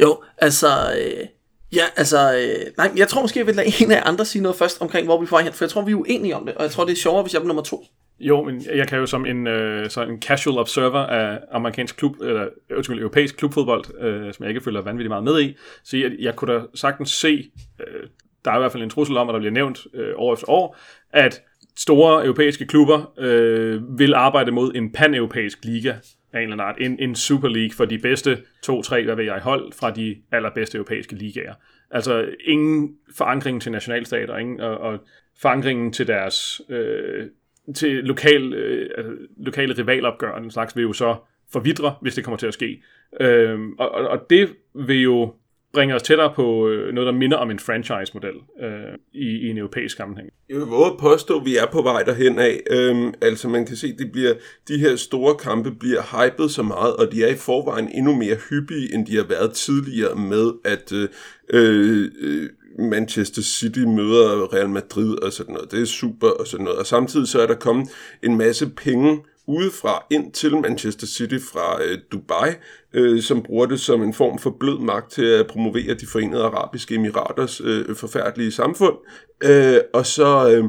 Speaker 1: Jo, altså... Øh, ja, altså... Øh, nej, jeg tror måske, jeg vil lade en af andre sige noget først omkring, hvor vi får hen, for jeg tror, vi er uenige om det, og jeg tror, det er sjovere, hvis jeg er nummer to.
Speaker 3: Jo, men jeg kan jo som en, øh, så en casual observer af amerikansk klub, eller undskyld, europæisk klubfodbold, øh, som jeg ikke følger vanvittigt meget med i, sige, at jeg kunne da sagtens se, øh, der er i hvert fald en trussel om, at der bliver nævnt øh, år efter år, at store europæiske klubber øh, vil arbejde mod en pan-europæisk liga, af en eller anden art. En, en Super League for de bedste to-tre, hvad ved jeg, hold fra de allerbedste europæiske ligaer. Altså ingen forankring til nationalstater, ingen, og, og forankringen til deres øh, til lokal, øh, altså, lokale rivalopgør, en slags, vil jo så forvidre, hvis det kommer til at ske. Øh, og, og det vil jo bringer os tættere på øh, noget, der minder om en franchise-model øh, i, i en europæisk sammenhæng.
Speaker 2: Jeg vil våge at påstå, at vi er på vej derhen af. Øhm, altså man kan se, at det bliver, de her store kampe bliver hypet så meget, og de er i forvejen endnu mere hyppige, end de har været tidligere med, at øh, øh, Manchester City møder Real Madrid og sådan noget. Det er super og sådan noget. Og samtidig så er der kommet en masse penge udefra ind til Manchester City fra øh, Dubai, øh, som bruger det som en form for blød magt til at promovere de forenede arabiske emiraters øh, forfærdelige samfund. Øh, og så, øh,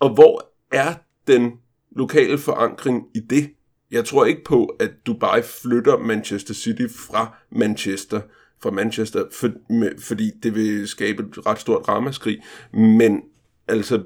Speaker 2: og hvor er den lokale forankring i det? Jeg tror ikke på, at Dubai flytter Manchester City fra Manchester fra Manchester, for, med, fordi det vil skabe et ret stort ramaskrig. Men altså,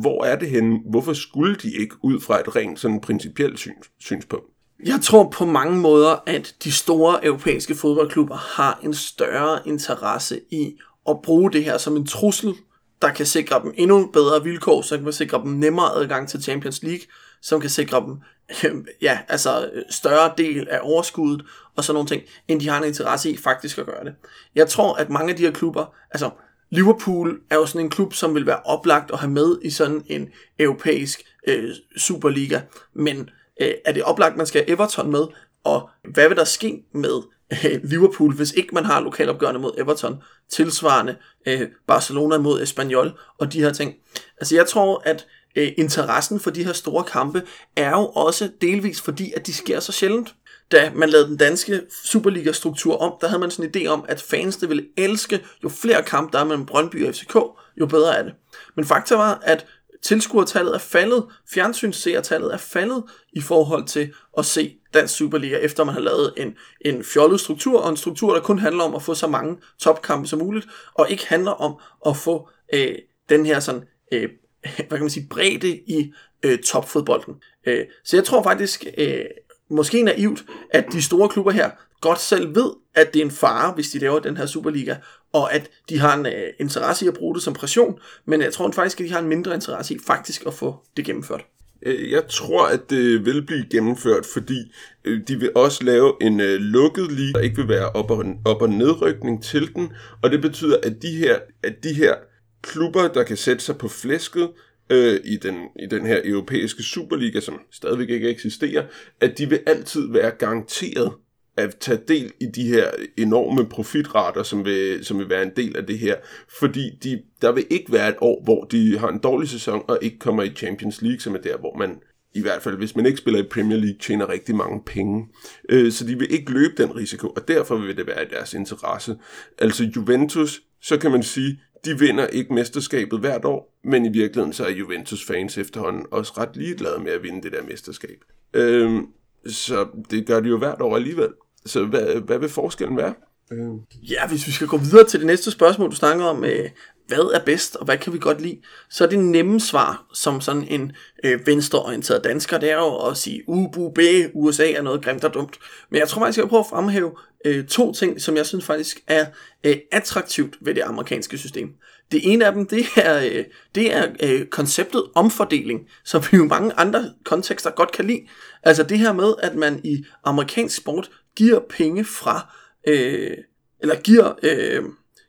Speaker 2: hvor er det henne? Hvorfor skulle de ikke ud fra et rent sådan principielt syns, synspunkt?
Speaker 1: Jeg tror på mange måder, at de store europæiske fodboldklubber har en større interesse i at bruge det her som en trussel, der kan sikre dem endnu bedre vilkår, så kan sikre dem nemmere adgang til Champions League, som kan sikre dem ja, altså større del af overskuddet og sådan nogle ting, end de har en interesse i faktisk at gøre det. Jeg tror, at mange af de her klubber, altså Liverpool er jo sådan en klub, som vil være oplagt at have med i sådan en europæisk øh, Superliga, men øh, er det oplagt, man skal have Everton med, og hvad vil der ske med øh, Liverpool, hvis ikke man har lokalopgørende mod Everton, tilsvarende øh, Barcelona mod Espanyol og de her ting. Altså jeg tror, at øh, interessen for de her store kampe er jo også delvis fordi, at de sker så sjældent. Da man lavede den danske Superliga-struktur om, der havde man sådan en idé om, at fansene ville elske, jo flere kampe der er mellem Brøndby og FCK, jo bedre er det. Men fakta var, at tilskuertallet er faldet, fjernsynsseertallet er faldet i forhold til at se dansk Superliga, efter man har lavet en, en fjollet struktur, og en struktur, der kun handler om at få så mange topkampe som muligt, og ikke handler om at få øh, den her sådan øh, hvad kan man sige, bredde i øh, topfodbolden. Øh, så jeg tror faktisk, øh, måske naivt, at de store klubber her godt selv ved, at det er en fare, hvis de laver den her Superliga, og at de har en øh, interesse i at bruge det som pression, men jeg tror faktisk, at de har en mindre interesse i faktisk at få det gennemført.
Speaker 2: Øh, jeg tror, at det vil blive gennemført, fordi øh, de vil også lave en øh, lukket liga, der ikke vil være op- og, op- og nedrykning til den, og det betyder, at de her, at de her klubber, der kan sætte sig på flæsket øh, i, den, i den her europæiske Superliga, som stadigvæk ikke eksisterer, at de vil altid være garanteret at tage del i de her enorme profitrater, som vil, som vil være en del af det her. Fordi de, der vil ikke være et år, hvor de har en dårlig sæson og ikke kommer i Champions League, som er der, hvor man i hvert fald, hvis man ikke spiller i Premier League, tjener rigtig mange penge. Øh, så de vil ikke løbe den risiko, og derfor vil det være i deres interesse. Altså Juventus, så kan man sige, de vinder ikke mesterskabet hvert år, men i virkeligheden så er Juventus fans efterhånden også ret ligeglade med at vinde det der mesterskab. Øhm, så det gør de jo hvert år alligevel. Så hvad, hvad vil forskellen være?
Speaker 1: Øhm. Ja, hvis vi skal gå videre til det næste spørgsmål, du snakker om, øh, hvad er bedst, og hvad kan vi godt lide, så er det nemme svar, som sådan en øh, venstreorienteret dansker, det er jo at sige, ubu, b, USA er noget grimt og dumt. Men jeg tror faktisk, jeg vil prøve at fremhæve øh, to ting, som jeg synes faktisk er øh, attraktivt ved det amerikanske system. Det ene af dem, det er, øh, det er øh, konceptet omfordeling, som vi jo mange andre kontekster godt kan lide. Altså det her med, at man i amerikansk sport giver penge fra, øh, eller giver... Øh,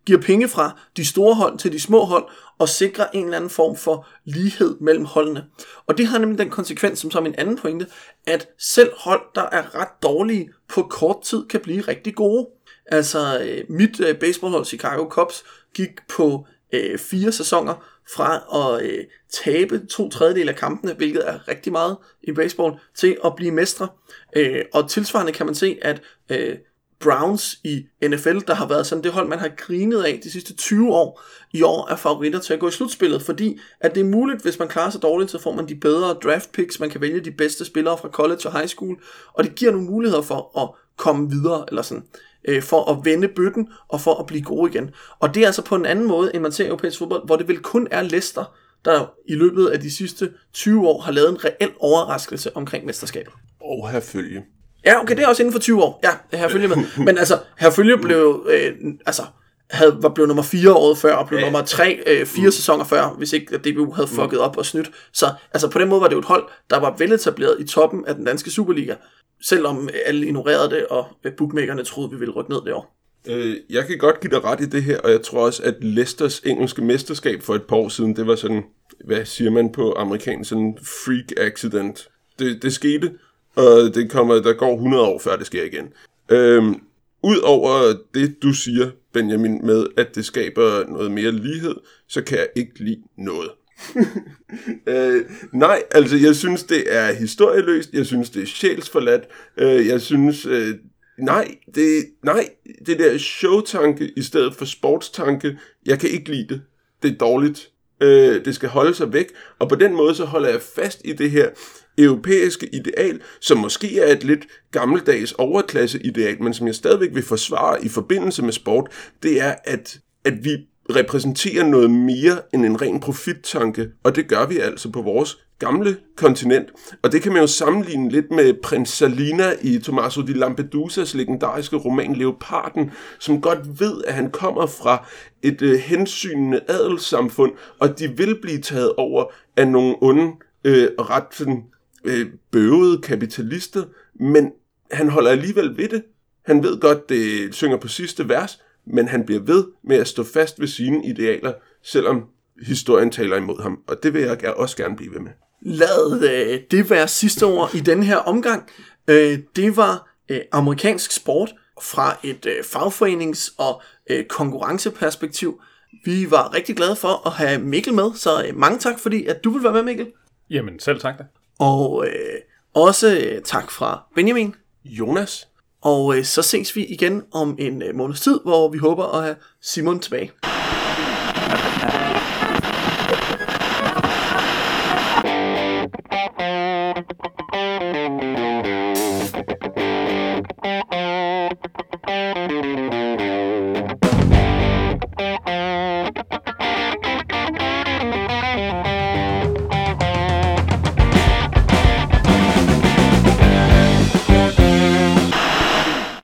Speaker 1: giver penge fra de store hold til de små hold, og sikrer en eller anden form for lighed mellem holdene. Og det har nemlig den konsekvens, som som en anden pointe, at selv hold, der er ret dårlige på kort tid, kan blive rigtig gode. Altså, øh, mit øh, baseballhold Chicago Cubs gik på øh, fire sæsoner fra at øh, tabe to tredjedel af kampene, hvilket er rigtig meget i baseball, til at blive mestre. Øh, og tilsvarende kan man se, at øh, Browns i NFL, der har været sådan det hold, man har grinet af de sidste 20 år, i år er favoritter til at gå i slutspillet, fordi at det er muligt, hvis man klarer sig dårligt, så får man de bedre draft picks, man kan vælge de bedste spillere fra college og high school, og det giver nogle muligheder for at komme videre, eller sådan, øh, for at vende bøtten, og for at blive gode igen. Og det er altså på en anden måde, end man ser i europæisk fodbold, hvor det vel kun er Leicester, der i løbet af de sidste 20 år har lavet en reel overraskelse omkring mesterskabet.
Speaker 2: Og herfølge.
Speaker 1: Ja, okay, det er også inden for 20 år. Ja, Herfølge med. Men altså, Herfølge blev, øh, altså, havde, var blevet nummer 4 året før, og blev ja. nummer 3 øh, fire mm. sæsoner før, hvis ikke DBU havde mm. fucket op og snydt. Så altså, på den måde var det jo et hold, der var veletableret i toppen af den danske Superliga, selvom alle ignorerede det, og bookmakerne troede, vi ville rykke ned det år.
Speaker 2: Øh, jeg kan godt give dig ret i det her, og jeg tror også, at Leicesters engelske mesterskab for et par år siden, det var sådan, hvad siger man på amerikansk, sådan freak accident. Det, det skete, og det kommer, der går 100 år, før det sker igen. Øhm, Udover det, du siger, Benjamin, med at det skaber noget mere lighed, så kan jeg ikke lide noget. øh, nej, altså jeg synes, det er historieløst, jeg synes, det er sjælsforladt, øh, jeg synes, øh, nej, det, nej, det der showtanke i stedet for sportstanke, jeg kan ikke lide det. Det er dårligt. Øh, det skal holde sig væk, og på den måde så holder jeg fast i det her europæiske ideal, som måske er et lidt gammeldags overklasseideal, men som jeg stadigvæk vil forsvare i forbindelse med sport, det er, at, at vi repræsenterer noget mere end en ren profittanke, og det gør vi altså på vores gamle kontinent. Og det kan man jo sammenligne lidt med prins Salina i Tommaso di Lampedusas legendariske roman Leoparden, som godt ved, at han kommer fra et øh, hensynende adelssamfund, og de vil blive taget over af nogle onde øh, ret sådan, øh, bøvede kapitalister, men han holder alligevel ved det. Han ved godt, det synger på sidste vers, men han bliver ved med at stå fast ved sine idealer, selvom historien taler imod ham, og det vil jeg også gerne blive ved med.
Speaker 1: Lad øh, det være sidste ord i denne her omgang. Øh, det var øh, amerikansk sport fra et øh, fagforenings- og øh, konkurrenceperspektiv. Vi var rigtig glade for at have Mikkel med, så øh, mange tak, fordi at du vil være med, Mikkel.
Speaker 3: Jamen, selv tak da.
Speaker 1: Og øh, også øh, tak fra Benjamin.
Speaker 2: Jonas.
Speaker 1: Og øh, så ses vi igen om en øh, måneds tid, hvor vi håber at have Simon tilbage.